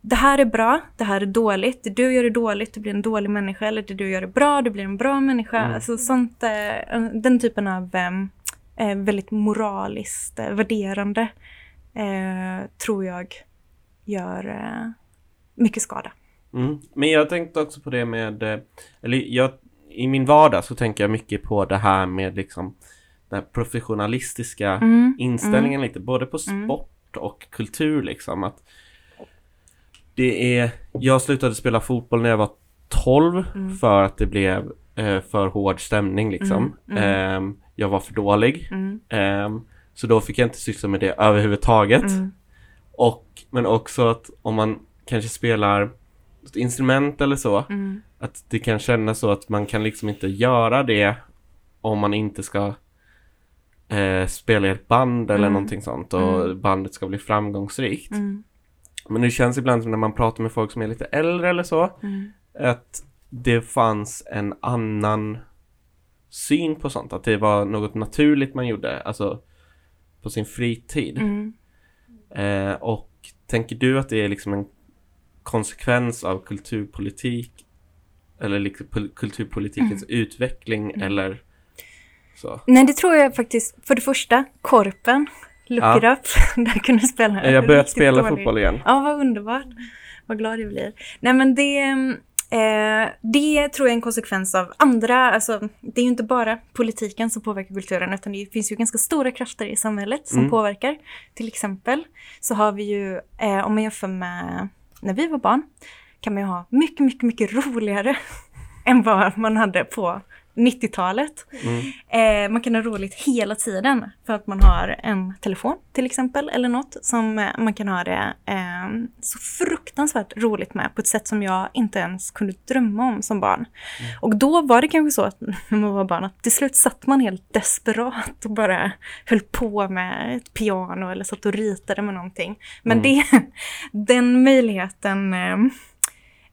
det här är bra, det här är dåligt, det du gör är dåligt, du blir en dålig människa, eller det du gör är bra, du blir en bra människa. Mm. Alltså sånt, eh, den typen av eh, väldigt moraliskt värderande eh, tror jag gör eh, mycket skada. Mm. Men jag tänkte också på det med, eh, eller jag, i min vardag så tänker jag mycket på det här med liksom den professionalistiska Mm, inställningen lite, både på Mm. sport och kultur liksom. Att det är, jag slutade spela fotboll när jag var 12 Mm. för att det blev eh, för hård stämning liksom. Mm, mm. Ehm, jag var för dålig. Mm, Ehm, så då fick jag inte syssla med det överhuvudtaget. mm, Och, men också att om man kanske spelar ett instrument eller så, mm, att det kan kännas så att man kan liksom inte göra det om man inte ska eh, spela i ett band eller Mm. någonting sånt och Mm. bandet ska bli framgångsrikt. mm, Men det känns ibland som när man pratar med folk som är lite äldre eller så, mm, att det fanns en annan syn på sånt, att det var något naturligt man gjorde, alltså på sin fritid. mm. Eh, och tänker du att det är liksom en konsekvens av kulturpolitik eller liksom pol- kulturpolitikens utveckling Mm. eller så? Nej, det tror jag faktiskt. För det första, Korpen. Look Ja. it up. Där kunde spela. Jag börjat spela dålig. fotboll igen. Ja, vad underbart. Vad glad jag blir. Nej, men det, eh, det tror jag är en konsekvens av andra, alltså det är ju inte bara politiken som påverkar kulturen, utan det finns ju ganska stora krafter i samhället som Mm. påverkar. Till exempel så har vi ju, eh, om man jämför med när vi var barn, kan man ju ha mycket, mycket, mycket roligare än vad man hade på 90-talet. Mm. Eh, man kan ha roligt hela tiden för att man har en telefon till exempel eller något som eh, man kan ha det eh, så fruktansvärt roligt med på ett sätt som jag inte ens kunde drömma om som barn. Och då var det kanske så att när man var barn att till slut satt man helt desperat och bara höll på med ett piano eller satt och ritade med någonting. Men Mm. det, den möjligheten eh,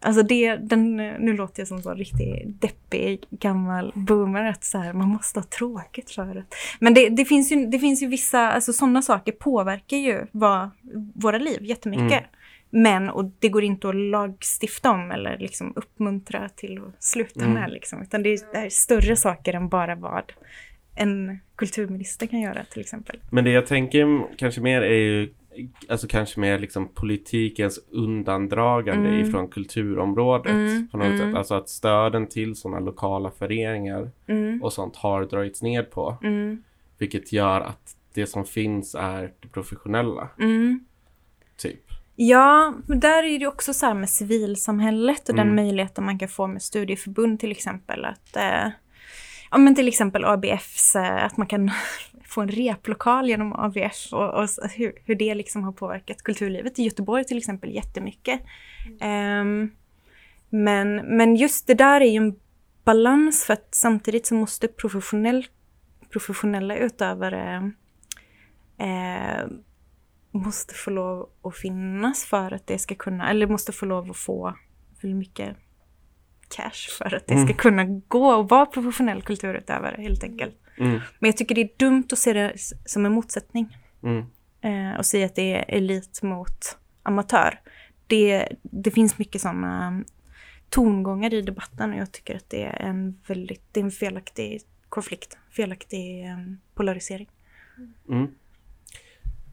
Alltså det, den, nu låter jag som en riktigt deppig gammal boomer, att så här, man måste ha tråkigt förut. Men det, det, finns ju, det finns ju vissa, alltså sådana saker påverkar ju vad, våra liv jättemycket. Mm. Men, och det går inte att lagstifta om eller liksom uppmuntra till att sluta Mm. med. Liksom. Utan det är, det är större saker än bara vad en kulturminister kan göra till exempel. Men det jag tänker kanske mer är ju Alltså kanske mer liksom politikens undandragande Mm. ifrån kulturområdet Mm, på något mm. sätt. Alltså att stöden till sådana lokala föreningar Mm, och sånt har dragits ned på. mm, Vilket gör att det som finns är det professionella, mm. typ. Ja, men där är det också så här med civilsamhället och den möjligheten man kan få med studieförbund till exempel. Att, eh, ja, men till exempel ABFs, eh, att man kan få en replokal genom ABF och, och hur, hur det liksom har påverkat kulturlivet i Göteborg till exempel jättemycket. Ehm, men, men just det där är ju en balans för att samtidigt så måste professionell, professionella utövare eh, måste få lov att finnas för att det ska kunna, eller måste få lov att få väldigt mycket cash för att det ska Mm. kunna gå och vara professionell kulturutövare helt enkelt. Mm, Men jag tycker det är dumt att se det som en motsättning mm, eh, och säga att det är elit mot amatör. Det, det finns mycket sådana tongångar i debatten och jag tycker att det är en väldigt, det är en felaktig konflikt, felaktig eh, polarisering. mm.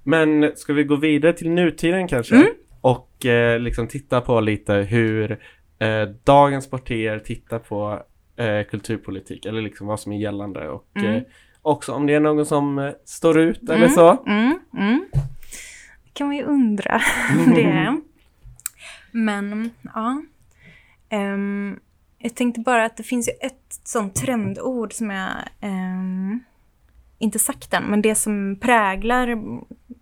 Men ska vi gå vidare till nutiden kanske? Mm. Och eh, liksom titta på lite hur eh, dagens partier tittar på eh, kulturpolitik eller liksom vad som är gällande och Mm. eh, också om det är någon som eh, står ut eller Mm, så. Mm, mm. Kan man ju undra det. Men ja. Ehm, jag tänkte bara att det finns ju ett sånt trendord som jag ehm, inte sagt än, men det som präglar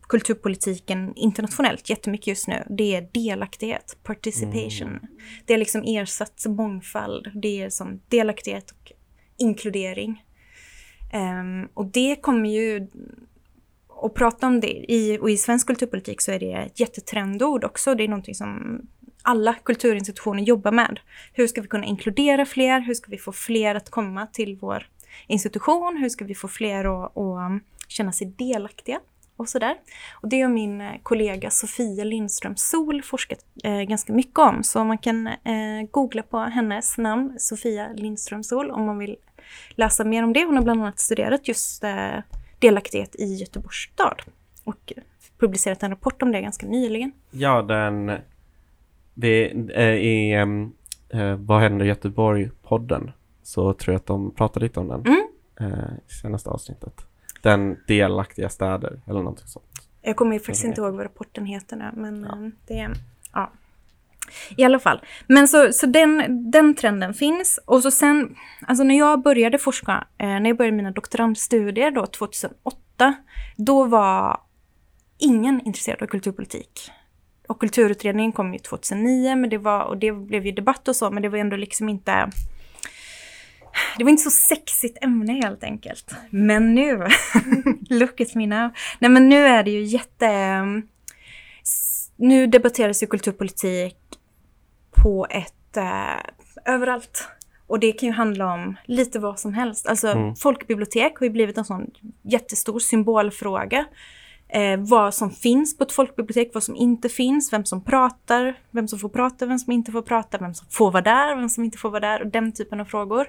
kulturpolitiken internationellt jättemycket just nu, det är delaktighet, participation. Det är liksom ersatt mångfald, det är som delaktighet och inkludering. Ehm, och det kommer ju att prata om det. I, och i svensk kulturpolitik så är det ett jättetrendord också. Det är någonting som alla kulturinstitutioner jobbar med. Hur ska vi kunna inkludera fler? Hur ska vi få fler att komma till vår institution? Hur ska vi få fler att, att känna sig delaktiga? Och sådär. Och det har min eh, kollega Sofia Lindström Sol forskat eh, ganska mycket om. Så man kan eh, googla på hennes namn, Sofia Lindström Sol, om man vill läsa mer om det. Hon har bland annat studerat just eh, delaktighet i Göteborgs stad och publicerat en rapport om det ganska nyligen. Ja, den... Det är i uh, Vad händer i Göteborg-podden så tror jag att de pratar lite om den Mm. uh, i senaste avsnittet. Den delaktiga städer eller någonting sånt. Jag kommer ju faktiskt inte ihåg vad rapporten heter nu, men eh, det... Ja. I alla fall. Men så, så den, den trenden finns. Och så sen, alltså när jag började forska, eh, när jag började mina doktorandstudier då 2008, då var ingen intresserad av kulturpolitik. Och kulturutredningen kom ju 2009, men det var, och det blev ju debatt och så, men det var ändå liksom inte... Det var inte så sexigt ämne helt enkelt. Men nu, look at me now. Nej men nu är det ju jätte... s- Nu debatteras ju kulturpolitik på ett... Eh, överallt. Och det kan ju handla om lite vad som helst. Alltså Mm. folkbibliotek har ju blivit en sån jättestor symbolfråga. Eh, vad som finns på ett folkbibliotek, vad som inte finns, vem som pratar, vem som får prata, vem som inte får prata, vem som får vara där, vem som inte får vara där och den typen av frågor.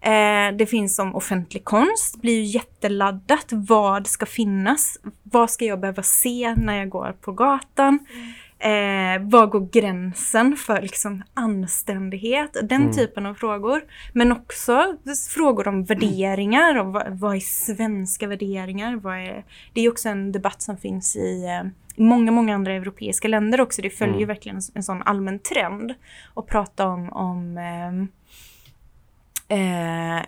Eh, det finns som offentlig konst, blir ju jätteladdat. Vad ska finnas? Vad ska jag behöva se när jag går på gatan? Mm. Eh, var går gränsen för liksom anständighet? Den Mm. typen av frågor. Men också frågor om värderingar och vad, vad är svenska värderingar? Vad är, det är också en debatt som finns i, eh, många, många andra europeiska länder också. Det följer Mm. verkligen en, en sån allmän trend att prata om, om eh, eh,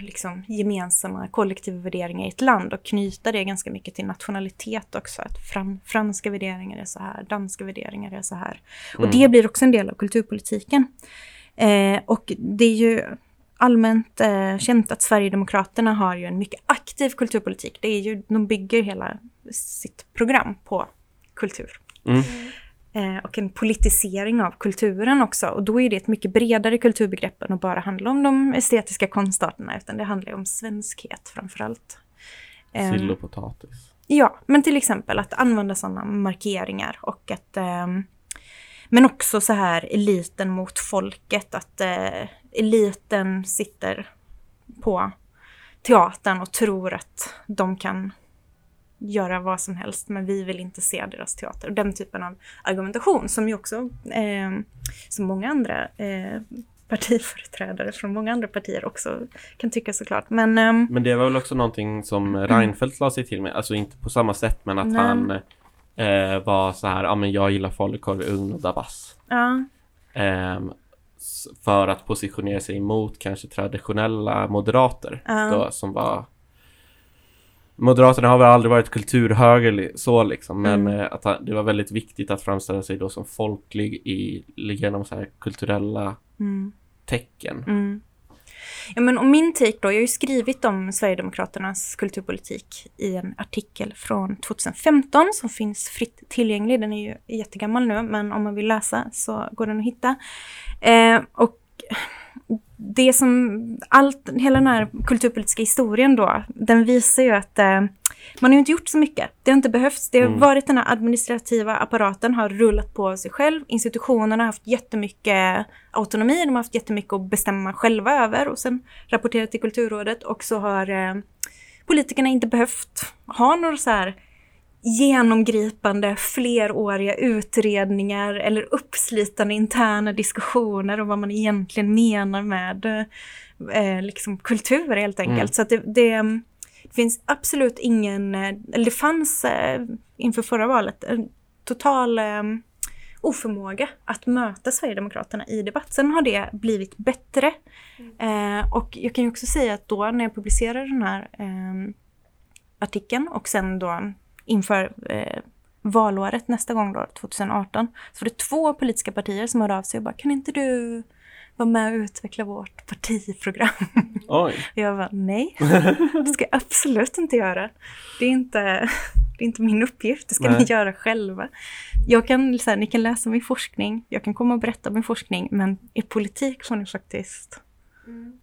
liksom gemensamma kollektiva värderingar i ett land och knyta det ganska mycket till nationalitet också. Att fran, franska värderingar är så här, danska värderingar är så här. Och Mm. det blir också en del av kulturpolitiken. Eh, och det är ju allmänt eh, känt att Sverigedemokraterna har ju en mycket aktiv kulturpolitik. Det är ju, de bygger hela sitt program på kultur. Mm. Eh, och en politisering av kulturen också. Och då är det ett mycket bredare kulturbegrepp än att bara handla om de estetiska konstarterna, utan det handlar om svenskhet framför allt. Eh, Sill och potatis. Ja, men till exempel att använda sådana markeringar och att... ehm, men också så här eliten mot folket, att eh, eliten sitter på teatern och tror att de kan göra vad som helst, men vi vill inte se deras teater. Och den typen av argumentation som ju också, eh, som många andra eh, partiföreträdare från många andra partier också kan tycka såklart. Men ehm, Men det var väl också någonting som Reinfeldt la sig till med. Alltså inte på samma sätt men att Nej. han eh, var så här, ja men jag gillar falukorv, ugn och dabas. ja, Ehm, för att positionera sig emot kanske traditionella moderater Ja. då, som var Moderaterna har väl aldrig varit kulturhöger så liksom men Mm. eh, att han, det var väldigt viktigt att framställa sig då som folklig i genom så här kulturella mm. tecken. Mm. Ja, men och min take då, jag har ju skrivit om Sverigedemokraternas kulturpolitik i en artikel från 2015 som finns fritt tillgänglig. Den är ju jättegammal nu, men om man vill läsa så går den att hitta. Eh, och det som, allt, hela den här kulturpolitiska historien då, den visar ju att eh, man har inte gjort så mycket. Det har inte behövts. Det har Mm. varit den här administrativa apparaten har rullat på sig själv. Institutionerna har haft jättemycket autonomi. De har haft jättemycket att bestämma själva över och sen rapporterat till Kulturrådet. Och så har eh, politikerna inte behövt ha några så här genomgripande fleråriga utredningar eller uppslitande interna diskussioner om vad man egentligen menar med eh, liksom kultur helt enkelt. Mm. Så att det, det, det finns absolut ingen, eller det fanns eh, inför förra valet en total eh, oförmåga att möta Sverigedemokraterna i debatt. Sen har det blivit bättre. Eh, och jag kan ju också säga att då när jag publicerade den här eh, artikeln och sen då inför eh, valåret nästa gång då, 2018, så var det två politiska partier som hörde av sig och bara kan inte du vara med och utveckla vårt partiprogram? Oj! Och jag bara nej, det ska jag absolut inte göra. Det är inte, Det är inte min uppgift, det ska Nej. ni göra själva. Jag kan, så här, ni kan läsa min forskning, jag kan komma och berätta min forskning, men i politik får ni faktiskt Mm.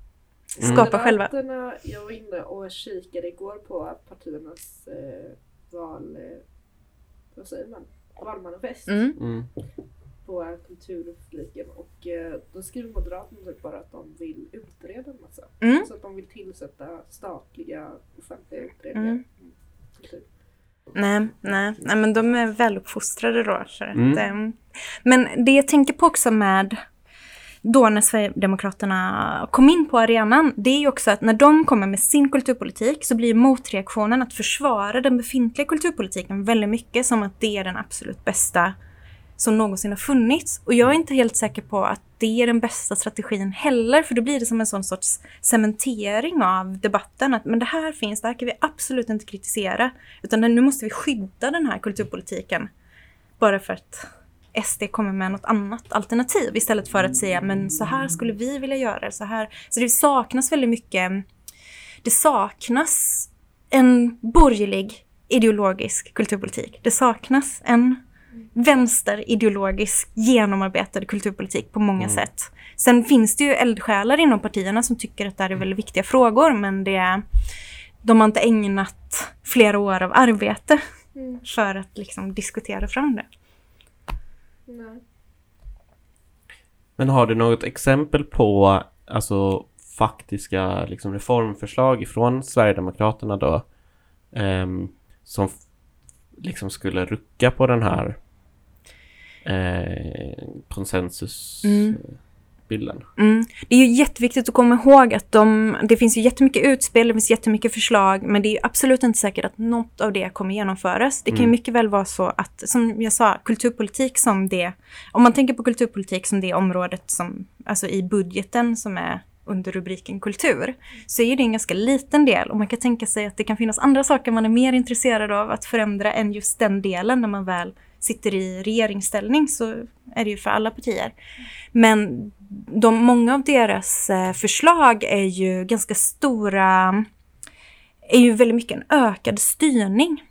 skapa själva. Moderaterna, jag var inne och kikade igår på partiernas eh, val... Eh, vad säger man? Valmanifest Mm. Mm. på kulturfliken och eh, då skriver Moderaterna typ bara att de vill utreda en massa. Mm. Så att de vill tillsätta statliga offentliga utredningar. Mm. Mm. Kultur. Nej, nej, nej, men de är väluppfostrade då. Så att, Mm. ehm, men det jag tänker på också med då när Sverigedemokraterna kom in på arenan, det är ju också att när de kommer med sin kulturpolitik så blir motreaktionen att försvara den befintliga kulturpolitiken väldigt mycket som att det är den absolut bästa som någonsin har funnits. Och jag är inte helt säker på att det är den bästa strategin heller, för då blir det som en sån sorts cementering av debatten. Att men det här finns, det här kan vi absolut inte kritisera. Utan nu måste vi skydda den här kulturpolitiken. Bara för att SD kommer med något annat alternativ istället för att säga men så här skulle vi vilja göra. Så, här. så det saknas väldigt mycket. Det saknas en borgerlig ideologisk kulturpolitik. Det saknas en vänsterideologisk genomarbetad kulturpolitik på många sätt. Sen finns det ju eldsjälar inom partierna som tycker att det här är väldigt viktiga frågor men det, de har inte ägnat flera år av arbete Mm. för att liksom diskutera fram det. Nej. Men har du något exempel på alltså faktiska liksom, reformförslag från Sverigedemokraterna då ehm, som liksom skulle rucka på den här eh, konsensusbilden? Mm. Det är ju jätteviktigt att komma ihåg att de, det finns ju jättemycket utspel, det finns jättemycket förslag, men det är absolut inte säkert att något av det kommer genomföras. Det kan Mm. mycket väl vara så att, som jag sa, kulturpolitik som det, om man tänker på kulturpolitik som det området som, alltså i budgeten som är under rubriken kultur, så är det en ganska liten del och man kan tänka sig att det kan finnas andra saker man är mer intresserad av att förändra än just den delen när man väl sitter i regeringsställning så är det ju för alla partier. Men de, många av deras eh, förslag är ju ganska stora, är ju väldigt mycket en ökad styrning.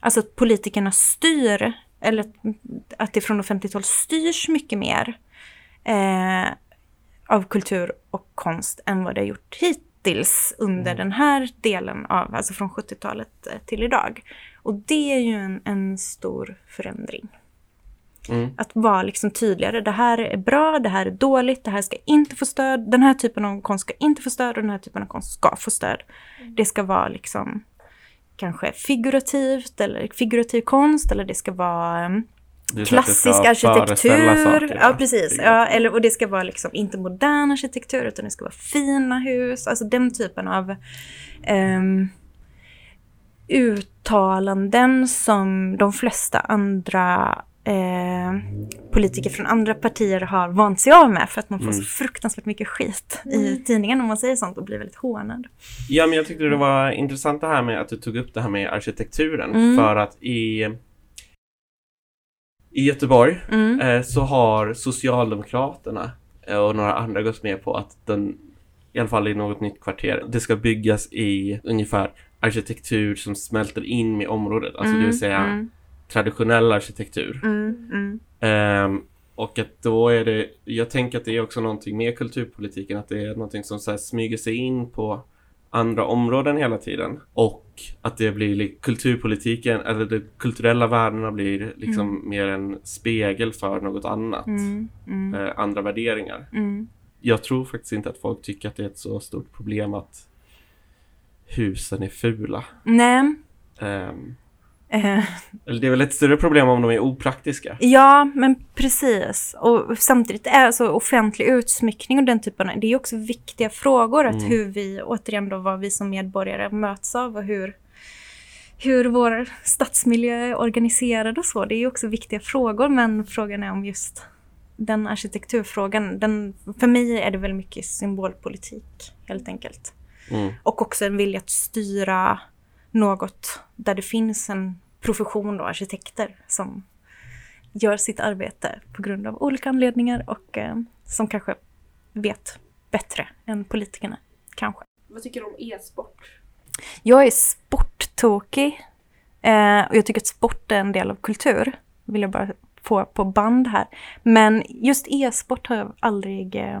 Alltså att politikerna styr, eller att, det från offentligt håll styrs mycket mer eh, av kultur och konst än vad det har gjort hittills under den här delen av, alltså från 70-talet eh, till idag. Och det är ju en, en stor förändring. Mm. Att vara liksom tydligare. Det här är bra, det här är dåligt, det här ska inte få stöd. Den här typen av konst ska inte få stöd och den här typen av konst ska få stöd. Det ska vara liksom kanske figurativt eller figurativ konst eller det ska vara klassisk arkitektur. saker, ja, va? preris. Ja, eller, och det ska vara liksom inte modern arkitektur utan det ska vara fina hus. Alltså den typen av em, uttalanden som de flesta andra eh, politiker från andra partier har vant sig av med för att man får Mm. så fruktansvärt mycket skit i tidningen om man säger sånt och blir väldigt hånad. Ja, men jag tyckte det var intressant det här med att du tog upp det här med arkitekturen. Mm. För att i, i Göteborg Mm. eh, så har Socialdemokraterna eh, och några andra gått med på att den, i alla fall i något nytt kvarter, det ska byggas i ungefär arkitektur som smälter in med området. Alltså det vill säga mm, traditionell arkitektur. mm, mm, Ehm, och att då är det, jag tänker att det är också någonting med kulturpolitiken, att det är någonting som så smyger sig in på andra områden hela tiden. Och att det blir li- kulturpolitiken, eller de kulturella värdena blir liksom mer en spegel för något annat. mm, mm, Eh, andra värderingar. mm. Jag tror faktiskt inte att folk tycker att det är ett så stort problem att husen är fula. Nej. Eh, eller det är väl ett större problem om de är opraktiska. Ja, men precis. Och samtidigt är alltså offentlig utsmyckning och den typen av, det är också viktiga frågor. Att Mm. hur vi, återigen då, vad vi som medborgare möts av och hur, hur vår stadsmiljö är organiserad och så. Det är också viktiga frågor, men frågan är om just den arkitekturfrågan, den, för mig är det väldigt mycket symbolpolitik helt enkelt. Mm. Och också en vilja att styra något där det finns en profession, då, arkitekter, som gör sitt arbete på grund av olika anledningar och eh, som kanske vet bättre än politikerna. Kanske. Vad tycker du om e-sport? Jag är sporttokig. Eh, och jag tycker att sport är en del av kultur. Vill jag bara få på band här. Men just e-sport har jag aldrig eh,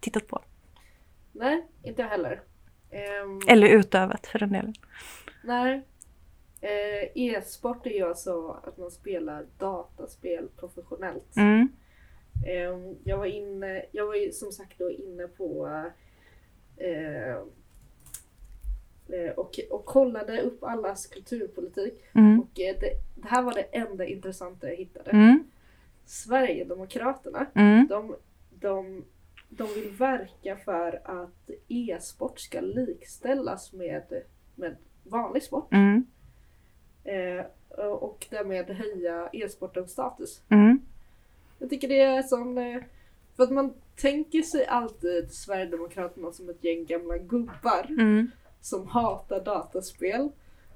tittat på. Nej, inte jag heller. Ehm, Eller utövat för den delen. Nej. Eh, E-sport är ju alltså att man spelar dataspel professionellt. Mm. Eh, jag var inne, jag var ju som sagt då inne på eh, eh, och, och kollade upp allas kulturpolitik. Mm. Och eh, det, det här var det enda intressanta jag hittade. Mm. Sverigedemokraterna, Mm. de, de, de vill verka för att e-sport ska likställas med, med vanlig sport. Mm. Eh, och därmed höja e-sportens status. Mm. Jag tycker det är sån... Eh, för att man tänker sig alltid Sverigedemokraterna som ett gäng gamla gubbar Mm. som hatar dataspel.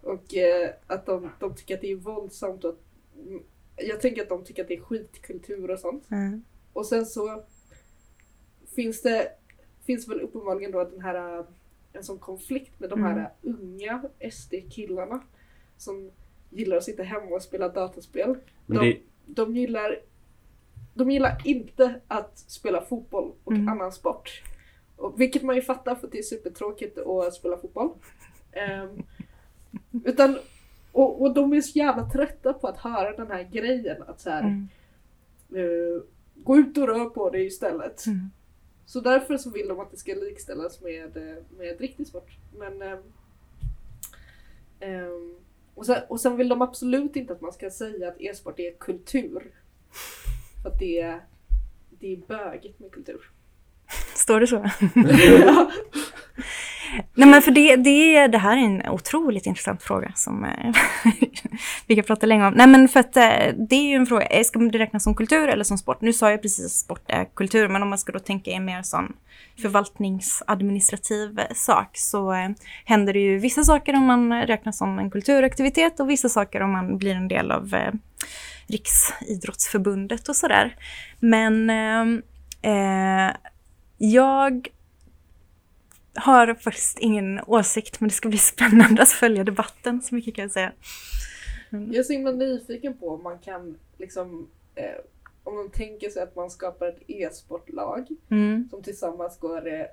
Och eh, att de, de tycker att det är våldsamt och att, mm, Jag tänker att de tycker att det är skitkultur och sånt. Mm. Och sen så finns det finns väl uppenbarligen då den här äh, en sån konflikt med de här Mm. unga SD-killarna som gillar att sitta hemma och spela dataspel. Men de, det, de gillar de gillar inte att spela fotboll och Mm. annan sport. Och, vilket man ju fattar för att det är supertråkigt att spela fotboll. Ehm, utan, och, och de är så jävla trötta på att höra den här grejen att så här, Mm. eh, gå ut och rör på dig istället. Mm. Så därför så vill de att det ska likställas med, eh, med riktig sport. Men, ehm, och, sen, och sen vill de absolut inte att man ska säga att e-sport är kultur. För att det är, det är bögigt med kultur. Står det så? Nej men för det, det, det här är en otroligt intressant fråga som eh, vi kan prata länge om. Nej men för att eh, det är ju en fråga, eh, ska det räknas som kultur eller som sport? Nu sa jag precis att sport är kultur, men om man ska då tänka i en mer sån förvaltningsadministrativ sak så händer det ju vissa saker om man räknas som en kulturaktivitet och vissa saker om man blir en del av Riksidrottsförbundet och sådär. Men eh, jag har faktiskt ingen åsikt, men det ska bli spännande att följa debatten, så mycket kan jag säga. Jag är så himla nyfiken på om man kan liksom eh, om de tänker sig att man skapar ett e-sportlag Mm. som tillsammans går eh,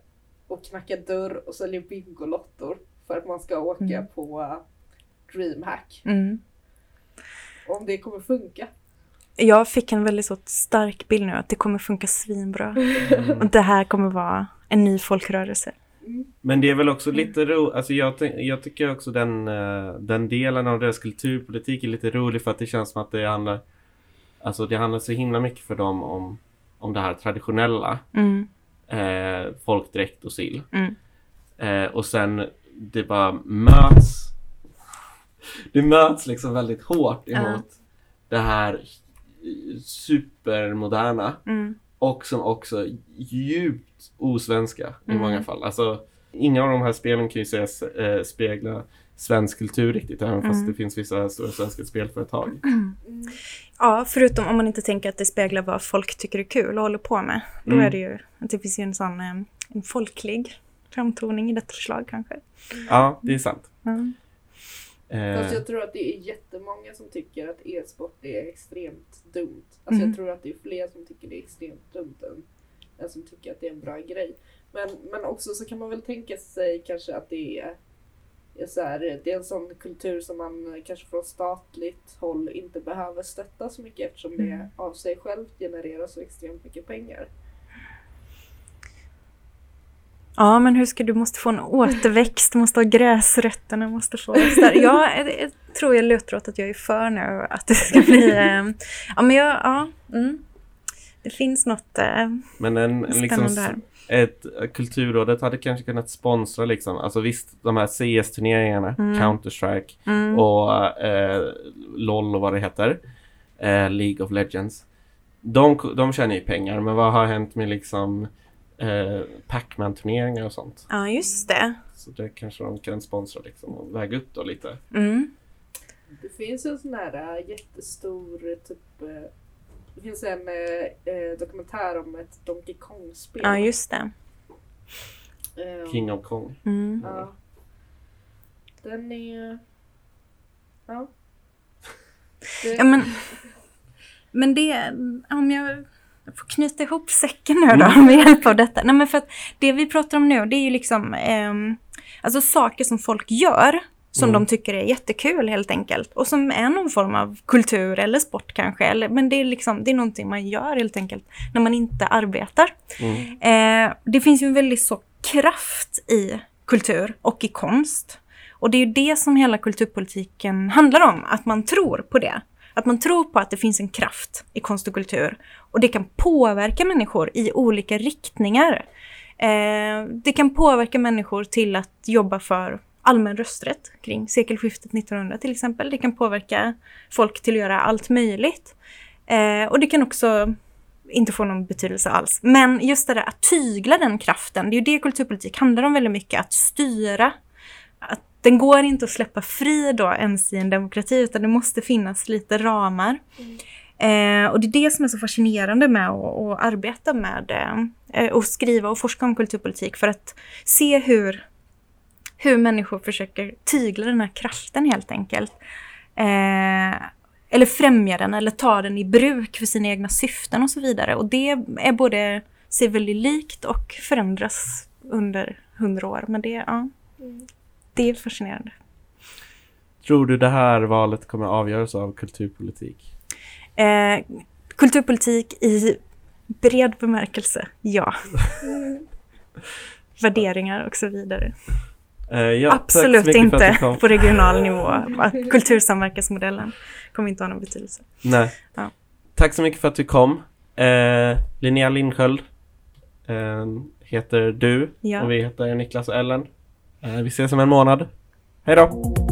och knackar dörr och säljer Bingolottor för att man ska åka Mm. på DreamHack. Mm. Om det kommer funka. Jag fick en väldigt så stark bild nu att det kommer funka svinbra. Och det här kommer vara en ny folkrörelse. Men det är väl också lite roligt, alltså jag, jag tycker också den, eh, den delen av deras kulturpolitik är lite rolig för att det känns som att det handlar Alltså det handlar så himla mycket för dem om, om det här traditionella Mm. eh, folkdräkt och sill. Mm. Eh, och sen det bara möts Det möts liksom väldigt hårt emot det här supermoderna Mm. Och som också djupt osvenska i Mm. många fall. Alltså, inga av de här spelen kan ju sägas eh, spegla svensk kultur riktigt, även fast Mm. det finns vissa stora svenska spelföretag. Ja, förutom om man inte tänker att det speglar vad folk tycker är kul och håller på med. Då Mm. är det ju, att det finns ju en sån eh, en folklig framtoning i detta förslag kanske. Ja, det är sant. Eh, Fast jag tror att det är jättemånga som tycker att e-sport är extremt dumt. Alltså Mm. jag tror att det är fler som tycker det är extremt dumt än, än som tycker att det är en bra grej. Men, men också så kan man väl tänka sig kanske att det är, är så här, det är en sån kultur som man kanske från statligt håll inte behöver stötta så mycket eftersom Mm. det av sig självt genererar så extremt mycket pengar. Ja, men hur ska du måste få en återväxt, du måste ha gräsrötterna, du måste få... Ja, jag, tror jag lutar åt att jag är för nu, att det ska bli... Eh, ja, men jag... Ja, mm. Det finns något eh, men en, en liksom, här. ett, eh, Kulturrådet hade kanske kunnat sponsra liksom, alltså visst de här CS-turneringarna, Mm. Counter-Strike Mm. och eh, LOL och vad det heter, eh, League of Legends. De, de tjänar ju pengar, men vad har hänt med liksom eh, Pac-Man-turneringar och sånt? Ja, just det. Så det kanske de kan sponsra liksom och väga upp då lite. Mm. Det finns en sån här äh, jättestor typ äh, det finns en äh, äh, dokumentär om ett Donkey Kong-spel. Ja, just det. King of Kong. Mm. Ja. Den är... Ja. Ja, men, men det, om jag jag får knyta ihop säcken nu då med hjälp av detta. Nej, men för att det vi pratar om nu, det är ju liksom ehm, alltså saker som folk gör som Mm. de tycker är jättekul helt enkelt. Och som är någon form av kultur eller sport kanske. Eller, men det är, liksom, det är någonting man gör helt enkelt när man inte arbetar. Mm. Eh, det finns ju en väldigt så kraft i kultur och i konst. Och det är ju det som hela kulturpolitiken handlar om, att man tror på det. Att man tror på att det finns en kraft i konst och kultur. Och det kan påverka människor i olika riktningar. Eh, det kan påverka människor till att jobba för allmän rösträtt kring sekelskiftet 1900 till exempel. Det kan påverka folk till att göra allt möjligt. Eh, och det kan också inte få någon betydelse alls. Men just det där att tygla den kraften, det är ju det kulturpolitik handlar om väldigt mycket. Att styra. Att den går inte att släppa fri då ens i en demokrati, utan det måste finnas lite ramar. Eh, och det är det som är så fascinerande med att, arbeta med eh, och skriva och forska om kulturpolitik. För att se hur, hur människor försöker tygla den här kraften helt enkelt. Eh, eller främja den eller ta den i bruk för sina egna syften och så vidare. Och det är både sig väldigt likt och förändras under hundra år. Men det, ja, det är fascinerande. Tror du det här valet kommer avgöras av kulturpolitik? Eh, kulturpolitik i bred bemärkelse, ja. Värderingar och så vidare. Eh, ja, Absolut inte på regional nivå. Kultursamverkansmodellen kommer inte ha någon betydelse. Nej. Ja. Tack så mycket för att du kom. Eh, Linnea Lindsköld eh, heter du Ja. och vi heter Niklas och Ellen. Eh, vi ses om en månad. Hej då!